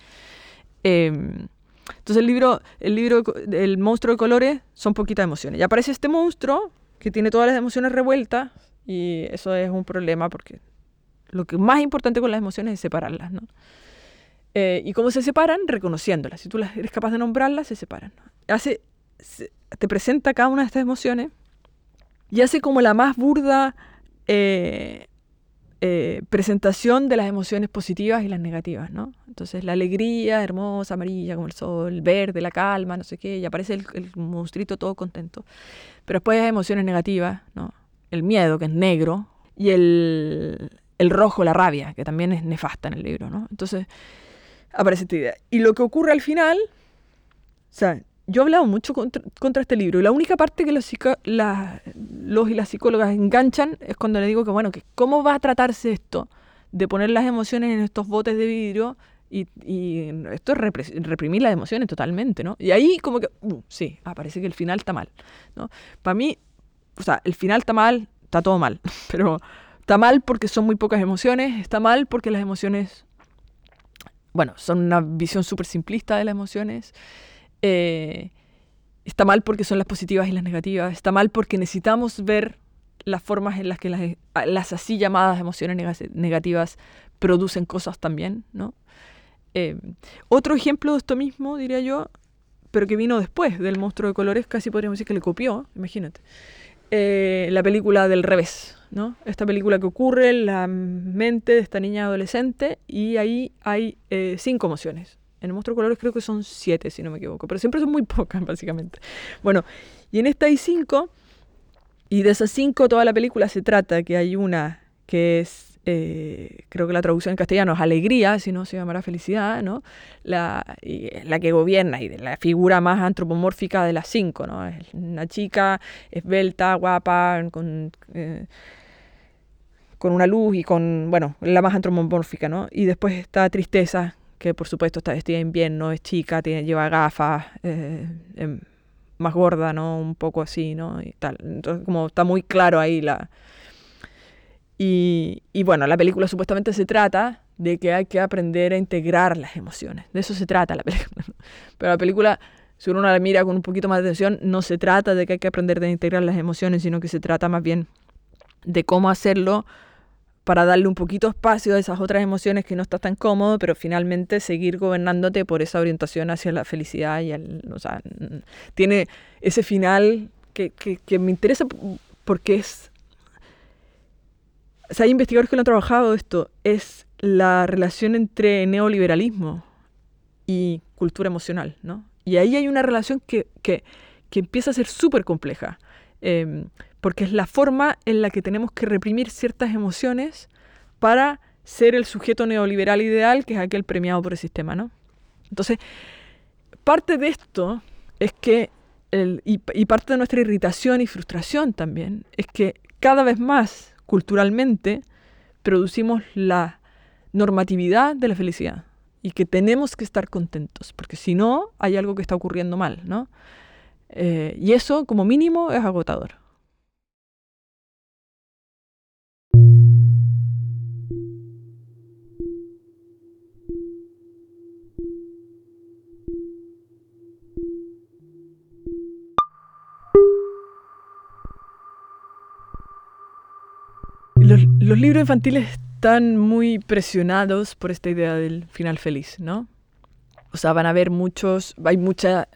Em, entonces el libro, el libro, el monstruo de colores son poquitas emociones. Y aparece este monstruo que tiene todas las emociones revueltas y eso es un problema porque lo que más importante con las emociones es separarlas, ¿no? Eh, ¿Y cómo se separan? Reconociéndolas. Si tú eres capaz de nombrarlas, se separan. Hace te presenta cada una de estas emociones y hace como la más burda eh, eh, presentación de las emociones positivas y las negativas, ¿no? Entonces la alegría, hermosa, amarilla como el sol, verde, la calma, no sé qué, y aparece el, el monstruito todo contento. Pero después hay emociones negativas, ¿no? El miedo, que es negro, y el, el rojo, la rabia, que también es nefasta en el libro, ¿no? Entonces aparece esta idea. Y lo que ocurre al final, o sea, yo he hablado mucho contra, este libro y la única parte que los, los y las psicólogas enganchan es cuando le digo que, bueno, que cómo va a tratarse esto de poner las emociones en estos botes de vidrio y, y esto es reprimir las emociones totalmente, ¿no? Y ahí como que, uh, sí, ah, parece que el final está mal, ¿no? Para mí, o sea, el final está mal, está todo mal, pero está mal porque son muy pocas emociones, está mal porque las emociones, bueno, son una visión súper simplista de las emociones. Eh, está mal porque son las positivas y las negativas, está mal porque necesitamos ver las formas en las que las, así llamadas emociones negativas producen cosas también, ¿no? Eh, otro ejemplo de esto mismo, diría yo, pero que vino después del monstruo de colores, casi podríamos decir que le copió, imagínate, eh, la película del revés, ¿no? Esta película que ocurre en la mente de esta niña adolescente y ahí hay cinco emociones. En el monstruo de colores creo que son siete, si no me equivoco, pero siempre son muy pocas, básicamente. Bueno, y en esta hay cinco, y de esas cinco toda la película se trata que hay una que es eh, creo que la traducción en castellano es alegría, si no se llamará felicidad, ¿no? La, la que gobierna y de la figura más antropomórfica de las cinco, ¿no? Es una chica esbelta, guapa, con, eh, con una luz y con, bueno, la más antropomórfica, ¿no? Y después está tristeza, que por supuesto está vestida en invierno, es chica, tiene, lleva gafas, eh, em, más gorda, ¿no? Un poco así, ¿no? Y tal. Entonces, como está muy claro ahí la y, bueno, la película supuestamente se trata de que hay que aprender a integrar las emociones. De eso se trata la película. Pero la película, si uno la mira con un poquito más de atención, no se trata de que hay que aprender a integrar las emociones, sino que se trata más bien de cómo hacerlo para darle un poquito espacio a esas otras emociones que no estás tan cómodo, pero finalmente seguir gobernándote por esa orientación hacia la felicidad y el, o sea, tiene ese final que, que, que me interesa porque es hay investigadores que lo han trabajado esto, es la relación entre neoliberalismo y cultura emocional, ¿no? Y ahí hay una relación que, que, que empieza a ser súper compleja, em, porque es la forma en la que tenemos que reprimir ciertas emociones para ser el sujeto neoliberal ideal, que es aquel premiado por el sistema, ¿no? Entonces, parte de esto es que, el, y, y parte de nuestra irritación y frustración también, es que cada vez más culturalmente producimos la normatividad de la felicidad y que tenemos que estar contentos, porque si no, hay algo que está ocurriendo mal, ¿no? Eh, y eso, como mínimo, es agotador. Los, libros infantiles están muy presionados por esta idea del final feliz, ¿no? O sea, van a haber muchos, hay mucha,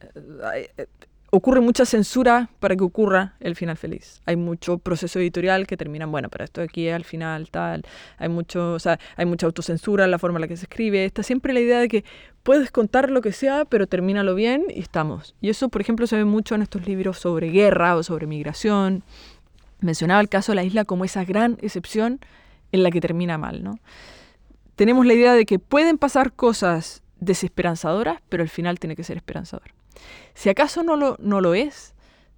ocurre mucha censura para que ocurra el final feliz. Hay mucho proceso editorial que terminan, bueno, pero esto aquí al final tal. Hay mucho, o sea, hay mucha autocensura en la forma en la que se escribe. Está siempre la idea de que puedes contar lo que sea, pero termínalo bien y estamos. Y eso, por ejemplo, se ve mucho en estos libros sobre guerra o sobre migración mencionaba el caso de la isla como esa gran excepción en la que termina mal. ¿no? Tenemos la idea de que pueden pasar cosas desesperanzadoras, pero el final tiene que ser esperanzador. Si acaso no lo, no lo es,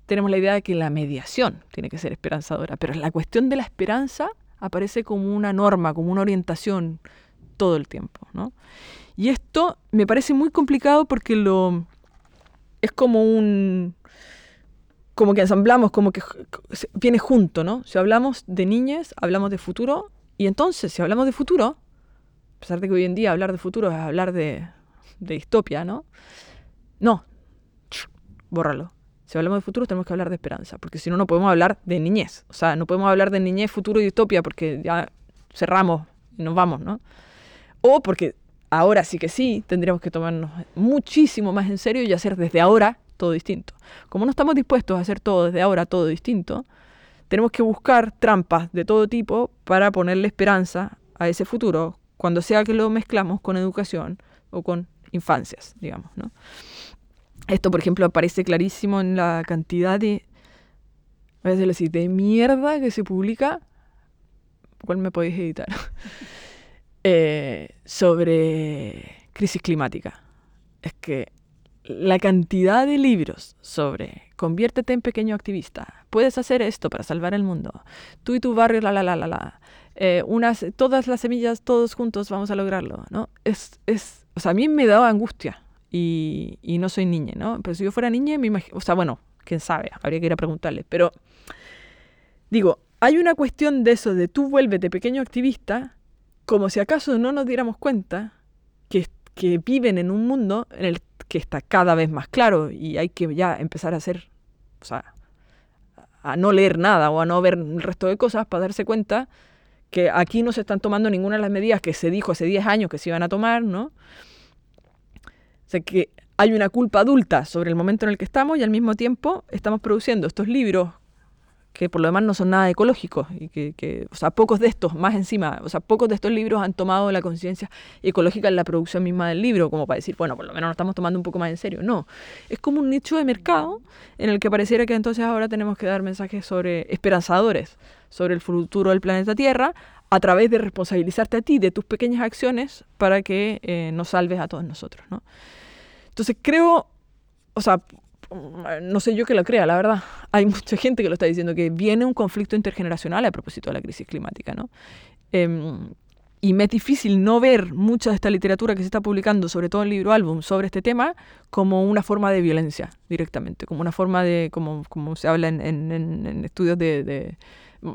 tenemos la idea de que la mediación tiene que ser esperanzadora, pero la cuestión de la esperanza aparece como una norma, como una orientación todo el tiempo. ¿no? Y esto me parece muy complicado porque lo, es como un, como que ensamblamos, como que viene junto, ¿no? Si hablamos de niñez, hablamos de futuro, y entonces, si hablamos de futuro, a pesar de que hoy en día hablar de futuro es hablar de, de distopia, ¿no? No, bórralo. Si hablamos de futuro, tenemos que hablar de esperanza, porque si no, no podemos hablar de niñez. O sea, no podemos hablar de niñez, futuro y distopia, porque ya cerramos y nos vamos, ¿no? O porque ahora sí que sí, tendríamos que tomarnos muchísimo más en serio y hacer desde ahora todo distinto. Como no estamos dispuestos a hacer todo desde ahora, todo distinto, tenemos que buscar trampas de todo tipo para ponerle esperanza a ese futuro, cuando sea que lo mezclamos con educación o con infancias, digamos. ¿no? Esto, por ejemplo, aparece clarísimo en la cantidad de, a veces de mierda que se publica, ¿cuál me podéis editar? Eh, sobre crisis climática. Es que la cantidad de libros sobre conviértete en pequeño activista, puedes hacer esto para salvar el mundo, tú y tu barrio, la, la, la, la, la, eh, unas, todas las semillas, todos juntos vamos a lograrlo, ¿no? Es, es, o sea, a mí me daba angustia y, y no soy niña, ¿no? Pero si yo fuera niña, me imagino, o sea, bueno, quién sabe, habría que ir a preguntarle, pero digo, hay una cuestión de eso, de tú vuélvete pequeño activista, como si acaso no nos diéramos cuenta que, que viven en un mundo en el que está cada vez más claro y hay que ya empezar a hacer, o sea, a no leer nada o a no ver el resto de cosas para darse cuenta que aquí no se están tomando ninguna de las medidas que se dijo hace 10 años que se iban a tomar, ¿no? O sea, que hay una culpa adulta sobre el momento en el que estamos y al mismo tiempo estamos produciendo estos libros que por lo demás no son nada ecológicos y que, o sea, pocos de estos, más encima, o sea, pocos de estos libros han tomado la conciencia ecológica en la producción misma del libro, como para decir, bueno, por lo menos nos estamos tomando un poco más en serio. No, es como un nicho de mercado en el que pareciera que entonces ahora tenemos que dar mensajes sobre esperanzadores sobre el futuro del planeta Tierra a través de responsabilizarte a ti de tus pequeñas acciones para que eh, nos salves a todos nosotros. ¿no? Entonces creo, o sea, no sé yo que lo crea, la verdad. Hay mucha gente que lo está diciendo, que viene un conflicto intergeneracional a propósito de la crisis climática. ¿no? Em, y me es difícil no ver mucha de esta literatura que se está publicando, sobre todo en libro álbum, sobre este tema, como una forma de violencia directamente, como una forma de, como, como se habla en, en, estudios de,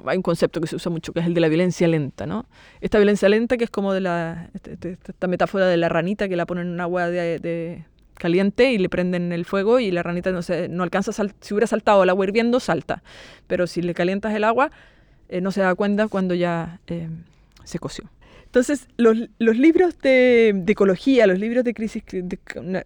Hay un concepto que se usa mucho, que es el de la violencia lenta, ¿no? Esta violencia lenta que es como de la... Este, este, esta metáfora de la ranita que la ponen en agua de, de caliente y le prenden el fuego y la ranita no, se, no alcanza, si hubiera saltado el agua hirviendo, salta. Pero si le calientas el agua, eh, no se da cuenta cuando ya eh, se coció. Entonces, los, los libros de, de, ecología, los libros de crisis,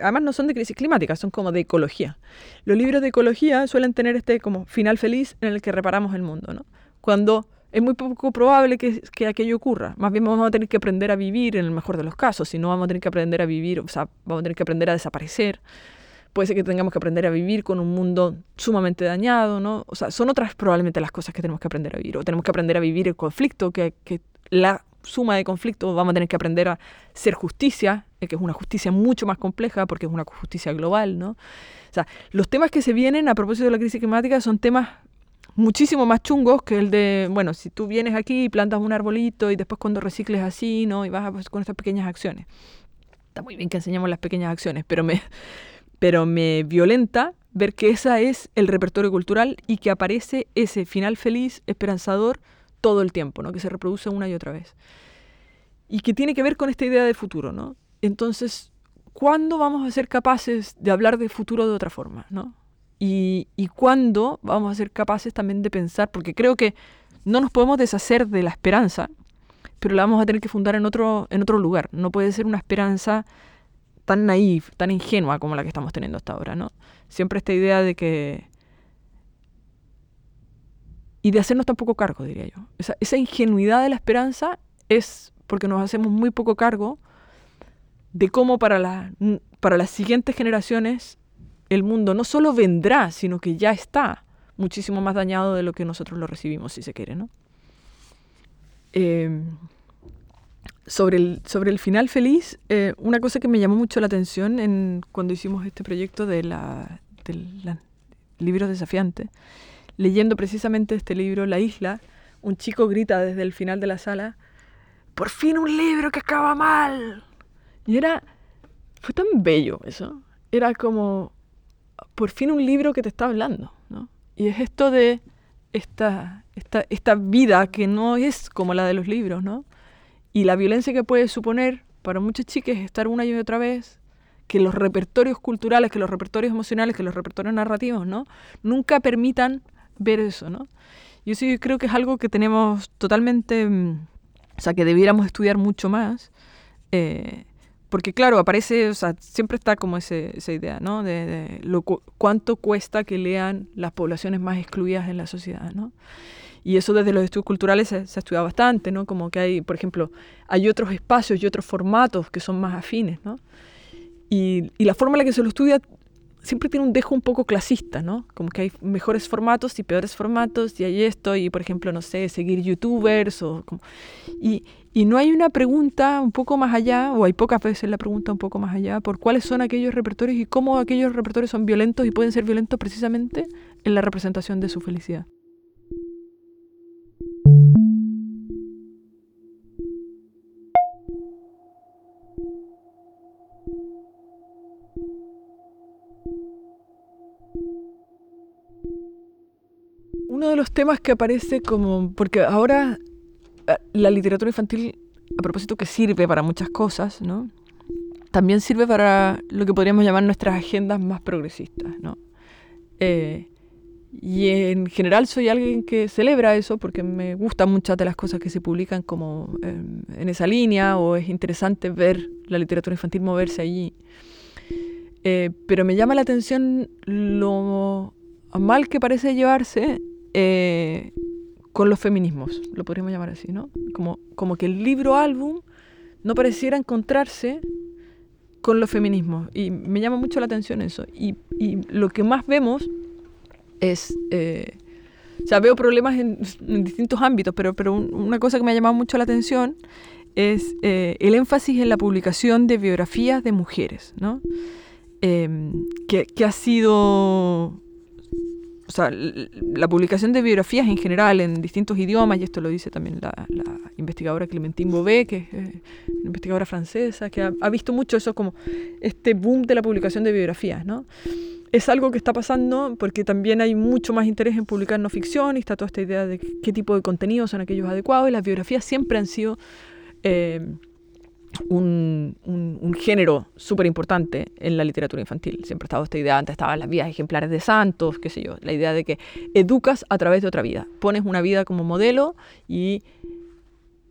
además no son de crisis climática, son como de ecología. Los libros de ecología suelen tener este como final feliz en el que reparamos el mundo, ¿no? Cuando es muy poco probable que, que, aquello ocurra. Más bien vamos a tener que aprender a vivir en el mejor de los casos, si no vamos a tener que aprender a vivir, o sea, vamos a tener que aprender a desaparecer. Puede ser que tengamos que aprender a vivir con un mundo sumamente dañado, ¿no? O sea, son otras probablemente las cosas que tenemos que aprender a vivir. O tenemos que aprender a vivir el conflicto, que, que la suma de conflictos, vamos a tener que aprender a ser justicia, eh, que es una justicia mucho más compleja porque es una justicia global, ¿no? O sea, los temas que se vienen a propósito de la crisis climática son temas muchísimo más chungos que el de, bueno, si tú vienes aquí y plantas un arbolito y después cuando recicles así, ¿no? Y vas pues, con estas pequeñas acciones. Está muy bien que enseñemos las pequeñas acciones, pero me, pero me violenta ver que ese es el repertorio cultural y que aparece ese final feliz, esperanzador, todo el tiempo, ¿no? que se reproduce una y otra vez. Y que tiene que ver con esta idea de futuro. ¿no? Entonces, ¿cuándo vamos a ser capaces de hablar de futuro de otra forma? ¿no? Y, cuándo vamos a ser capaces también de pensar, porque creo que no nos podemos deshacer de la esperanza, pero la vamos a tener que fundar en otro, en otro lugar. No puede ser una esperanza tan naif, tan ingenua como la que estamos teniendo hasta ahora, ¿no? Siempre esta idea de que y de hacernos tan poco cargo, diría yo. Esa, esa ingenuidad de la esperanza es porque nos hacemos muy poco cargo de cómo para, la, para las siguientes generaciones el mundo no solo vendrá, sino que ya está muchísimo más dañado de lo que nosotros lo recibimos, si se quiere, ¿no? Em, sobre, el, sobre el final feliz, eh, una cosa que me llamó mucho la atención en, cuando hicimos este proyecto de la, del libro desafiante leyendo precisamente este libro, La isla, un chico grita desde el final de la sala, por fin un libro que acaba mal. Y era, fue tan bello eso. Era como, por fin un libro que te está hablando, ¿no? Y es esto de esta, esta, esta vida que no es como la de los libros, ¿no? Y la violencia que puede suponer para muchos chicos estar una y otra vez, que los repertorios culturales, que los repertorios emocionales, que los repertorios narrativos, ¿no? Nunca permitan ver eso, ¿no? Yo sí creo que es algo que tenemos totalmente, mm, o sea, que debiéramos estudiar mucho más, eh, porque claro, aparece, o sea, siempre está como ese, esa idea, ¿no? De, lo, cuánto cuesta que lean las poblaciones más excluidas en la sociedad, ¿no? Y eso desde los estudios culturales se, se, ha estudiado bastante, ¿no? Como que hay, por ejemplo, hay otros espacios y otros formatos que son más afines, ¿no? Y, y la forma en la que se lo estudia siempre tiene un dejo un poco clasista, ¿no? Como que hay mejores formatos y peores formatos y hay esto y, por ejemplo, no sé, seguir youtubers o. Y, y no hay una pregunta un poco más allá, o hay pocas veces la pregunta un poco más allá, por cuáles son aquellos repertorios y cómo aquellos repertorios son violentos y pueden ser violentos precisamente en la representación de su felicidad. Los temas que aparece como, porque ahora eh, la literatura infantil, a propósito que sirve para muchas cosas, ¿no? También sirve para lo que podríamos llamar nuestras agendas más progresistas, ¿no? Eh, y en general soy alguien que celebra eso porque me gustan muchas de las cosas que se publican como em, en esa línea o es interesante ver la literatura infantil moverse allí. Eh, pero me llama la atención lo mal que parece llevarse eh, con los feminismos, lo podríamos llamar así, ¿no? Como, como que el libro álbum no pareciera encontrarse con los feminismos. Y me llama mucho la atención eso. Y, y lo que más vemos es, eh, O sea, veo problemas en, distintos ámbitos, pero, pero una cosa que me ha llamado mucho la atención es eh, el énfasis en la publicación de biografías de mujeres, ¿no? Em, que, que, ha sido o sea, la publicación de biografías en general en distintos idiomas, y esto lo dice también la, investigadora Clementine Bobet, que es eh, una investigadora francesa, que ha, visto mucho eso como este boom de la publicación de biografías, ¿no? Es algo que está pasando porque también hay mucho más interés en publicar no ficción y está toda esta idea de qué tipo de contenidos son aquellos adecuados y las biografías siempre han sido... Eh, un, género súper importante en la literatura infantil. Siempre ha estado esta idea, antes estaban las vidas ejemplares de santos, qué sé yo, la idea de que educas a través de otra vida. Pones una vida como modelo y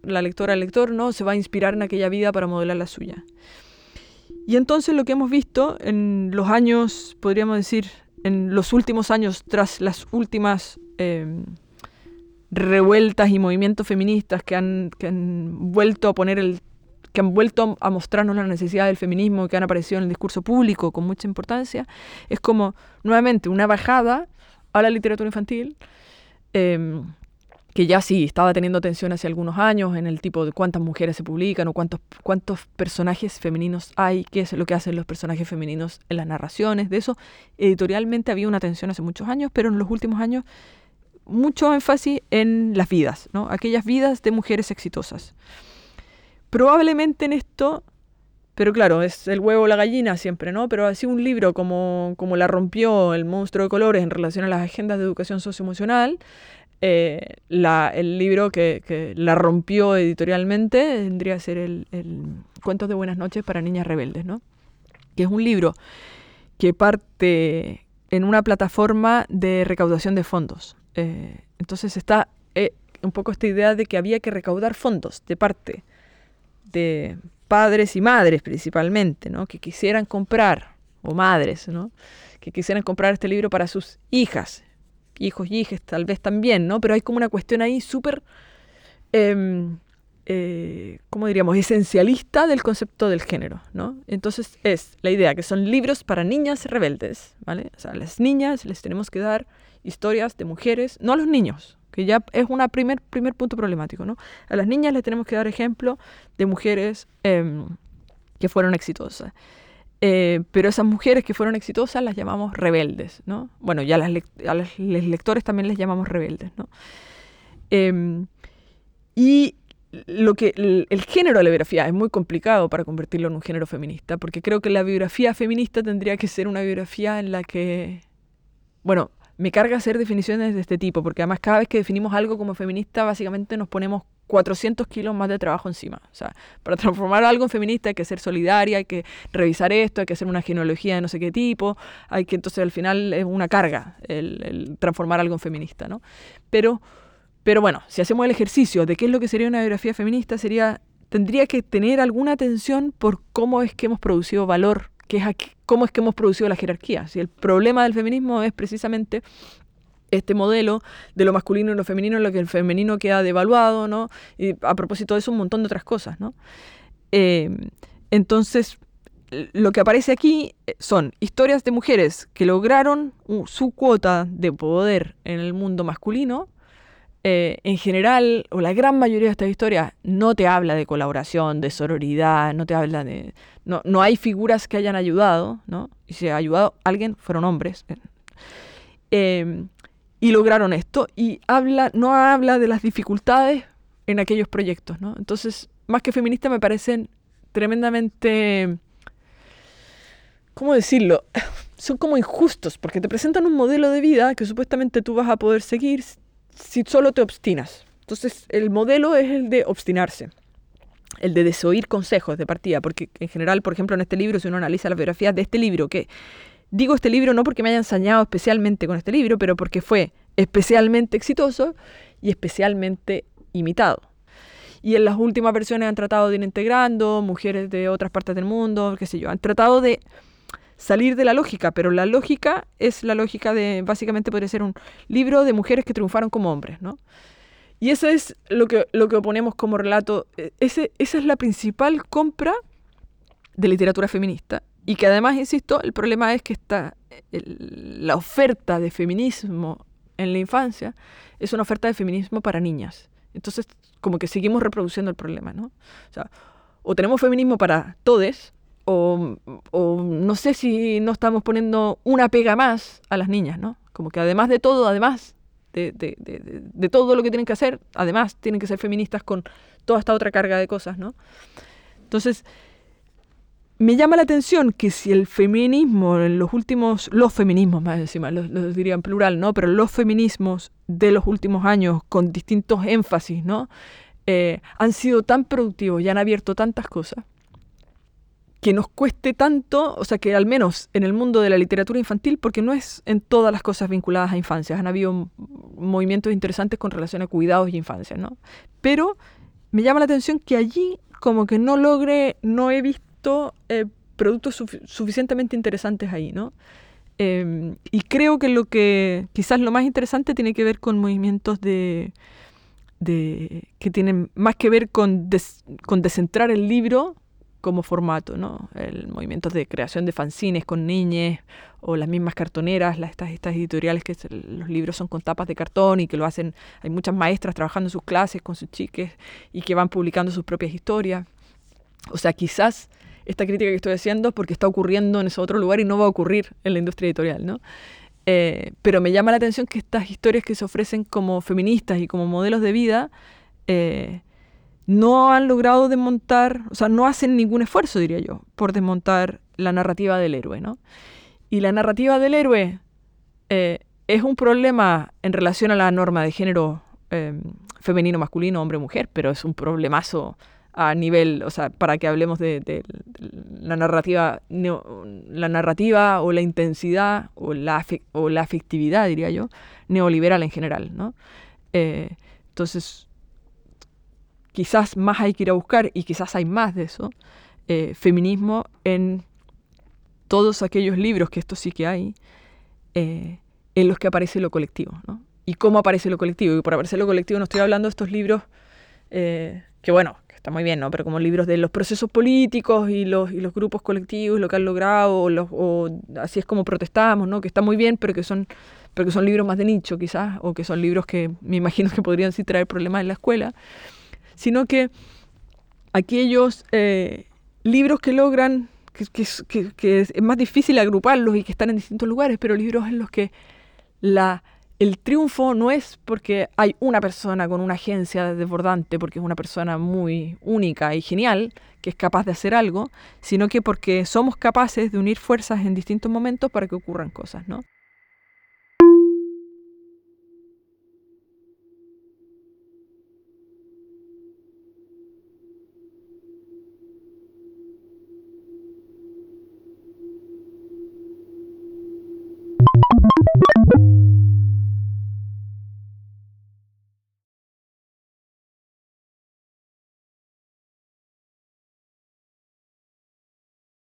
la lectora, el lector, ¿no? se va a inspirar en aquella vida para modelar la suya. Y entonces lo que hemos visto en los años, podríamos decir, en los últimos años, tras las últimas em, revueltas y movimientos feministas que han, que han vuelto a poner el que han vuelto a mostrarnos la necesidad del feminismo, que han aparecido en el discurso público con mucha importancia, es como nuevamente una bajada a la literatura infantil, em, que ya sí estaba teniendo atención hace algunos años en el tipo de cuántas mujeres se publican o cuántos, cuántos personajes femeninos hay, qué es lo que hacen los personajes femeninos en las narraciones. De eso editorialmente había una atención hace muchos años, pero en los últimos años mucho énfasis en las vidas, ¿no? aquellas vidas de mujeres exitosas. Probablemente en esto, pero claro, es el huevo o la gallina siempre, ¿no? Pero así un libro como, como La rompió el monstruo de colores en relación a las agendas de educación socioemocional, eh, el libro que, la rompió editorialmente tendría que ser el, Cuentos de Buenas noches para Niñas Rebeldes, ¿no? Que es un libro que parte en una plataforma de recaudación de fondos. Eh, entonces está eh, un poco esta idea de que había que recaudar fondos de parte de padres y madres principalmente, ¿no? que quisieran comprar, o madres, ¿no? que quisieran comprar este libro para sus hijas, hijos y hijas tal vez también, ¿no? pero hay como una cuestión ahí súper, eh, eh, ¿cómo diríamos?, esencialista del concepto del género. ¿no? Entonces es la idea que son libros para niñas rebeldes, ¿vale? O sea, a las niñas les tenemos que dar historias de mujeres, no a los niños, que ya es un primer, primer punto problemático. ¿no? A las niñas les tenemos que dar ejemplo de mujeres em, que fueron exitosas. Eh, pero esas mujeres que fueron exitosas las llamamos rebeldes, ¿no? Bueno, ya a los lectores también les llamamos rebeldes, ¿no? Em, y lo que el, género de la biografía es muy complicado para convertirlo en un género feminista, porque creo que la biografía feminista tendría que ser una biografía en la que, bueno, me carga hacer definiciones de este tipo, porque además cada vez que definimos algo como feminista, básicamente nos ponemos 400 kilos más de trabajo encima. O sea, para transformar algo en feminista hay que ser solidaria, hay que revisar esto, hay que hacer una genealogía de no sé qué tipo, hay que entonces al final es una carga el, transformar algo en feminista, ¿no? Pero, pero bueno, si hacemos el ejercicio de qué es lo que sería una biografía feminista, sería tendría que tener alguna atención por cómo es que hemos producido valor que es cómo es que hemos producido la jerarquía. Si el problema del feminismo es precisamente este modelo de lo masculino y lo femenino, en lo que el femenino queda devaluado, ¿no? Y a propósito de eso, un montón de otras cosas, ¿no? Em, entonces, lo que aparece aquí eh, son historias de mujeres que lograron su cuota de poder en el mundo masculino, eh, en general, o la gran mayoría de estas historias, no te habla de colaboración, de sororidad, no te habla de... No, no hay figuras que hayan ayudado, ¿no? Y si ha ayudado alguien, fueron hombres. Em, y lograron esto. Y habla, no habla de las dificultades en aquellos proyectos, ¿no? Entonces, más que feminista, me parecen tremendamente... ¿Cómo decirlo? Son como injustos, porque te presentan un modelo de vida que supuestamente tú vas a poder seguir si solo te obstinas. Entonces, el modelo es el de obstinarse, el de desoír consejos de partida, porque en general, por ejemplo, en este libro, si uno analiza las biografías de este libro, que digo este libro no porque me haya ensañado especialmente con este libro, pero porque fue especialmente exitoso y especialmente imitado. Y en las últimas versiones han tratado de ir integrando mujeres de otras partes del mundo, qué sé yo, han tratado de salir de la lógica, pero la lógica es la lógica de, básicamente podría ser un libro de mujeres que triunfaron como hombres, ¿no? Y eso es lo que, lo que oponemos como relato, e, esa es la principal compra de literatura feminista. Y que además, insisto, el problema es que está la oferta de feminismo en la infancia es una oferta de feminismo para niñas. Entonces, como que seguimos reproduciendo el problema, ¿no? O o tenemos feminismo para todes, o, no sé si no estamos poniendo una pega más a las niñas, ¿no? Como que además de todo, además de, todo lo que tienen que hacer, además tienen que ser feministas con toda esta otra carga de cosas, ¿no? Entonces, me llama la atención que si el feminismo en los últimos, los feminismos más encima, los, los, diría en plural, ¿no? Pero los feminismos de los últimos años con distintos énfasis, ¿no? Eh, han sido tan productivos y han abierto tantas cosas que nos cueste tanto, o sea, que al menos en el mundo de la literatura infantil, porque no es en todas las cosas vinculadas a infancias, han habido movimientos interesantes con relación a cuidados y infancia, ¿no? Pero me llama la atención que allí como que no logre, no he visto eh, productos su suficientemente interesantes ahí, ¿no? Eh, y creo que lo que quizás lo más interesante tiene que ver con movimientos de, de que tienen más que ver con, des, con descentrar el libro como formato, ¿no? El movimiento de creación de fanzines con niñes o las mismas cartoneras, las, estas, estas editoriales que los libros son con tapas de cartón y que lo hacen, hay muchas maestras trabajando en sus clases con sus chiques y que van publicando sus propias historias. O sea, quizás esta crítica que estoy haciendo es porque está ocurriendo en ese otro lugar y no va a ocurrir en la industria editorial, ¿no? Eh, pero me llama la atención que estas historias que se ofrecen como feministas y como modelos de vida eh, no han logrado desmontar, o sea, no hacen ningún esfuerzo, diría yo, por desmontar la narrativa del héroe, ¿no? Y la narrativa del héroe eh, es un problema en relación a la norma de género eh, femenino, masculino, hombre, mujer, pero es un problemazo a nivel, o sea, para que hablemos de, la narrativa, la narrativa o la intensidad o la, o la afectividad, diría yo, neoliberal en general, ¿no? Eh, entonces, quizás más hay que ir a buscar, y quizás hay más de eso, eh, feminismo en todos aquellos libros, que esto sí que hay, eh, en los que aparece lo colectivo. ¿no? ¿Y cómo aparece lo colectivo? Y por aparecer lo colectivo no estoy hablando de estos libros eh, que, bueno, que está muy bien, ¿no? pero como libros de los procesos políticos y los, y los grupos colectivos, lo que han logrado, o, los, o así es como protestamos, ¿no? que está muy bien, pero que son pero que son libros más de nicho quizás, o que son libros que me imagino que podrían sí traer problemas en la escuela sino que aquellos eh, libros que logran, que, que, que, es más difícil agruparlos y que están en distintos lugares, pero libros en los que la, el triunfo no es porque hay una persona con una agencia desbordante, porque es una persona muy única y genial, que es capaz de hacer algo, sino que porque somos capaces de unir fuerzas en distintos momentos para que ocurran cosas, ¿no?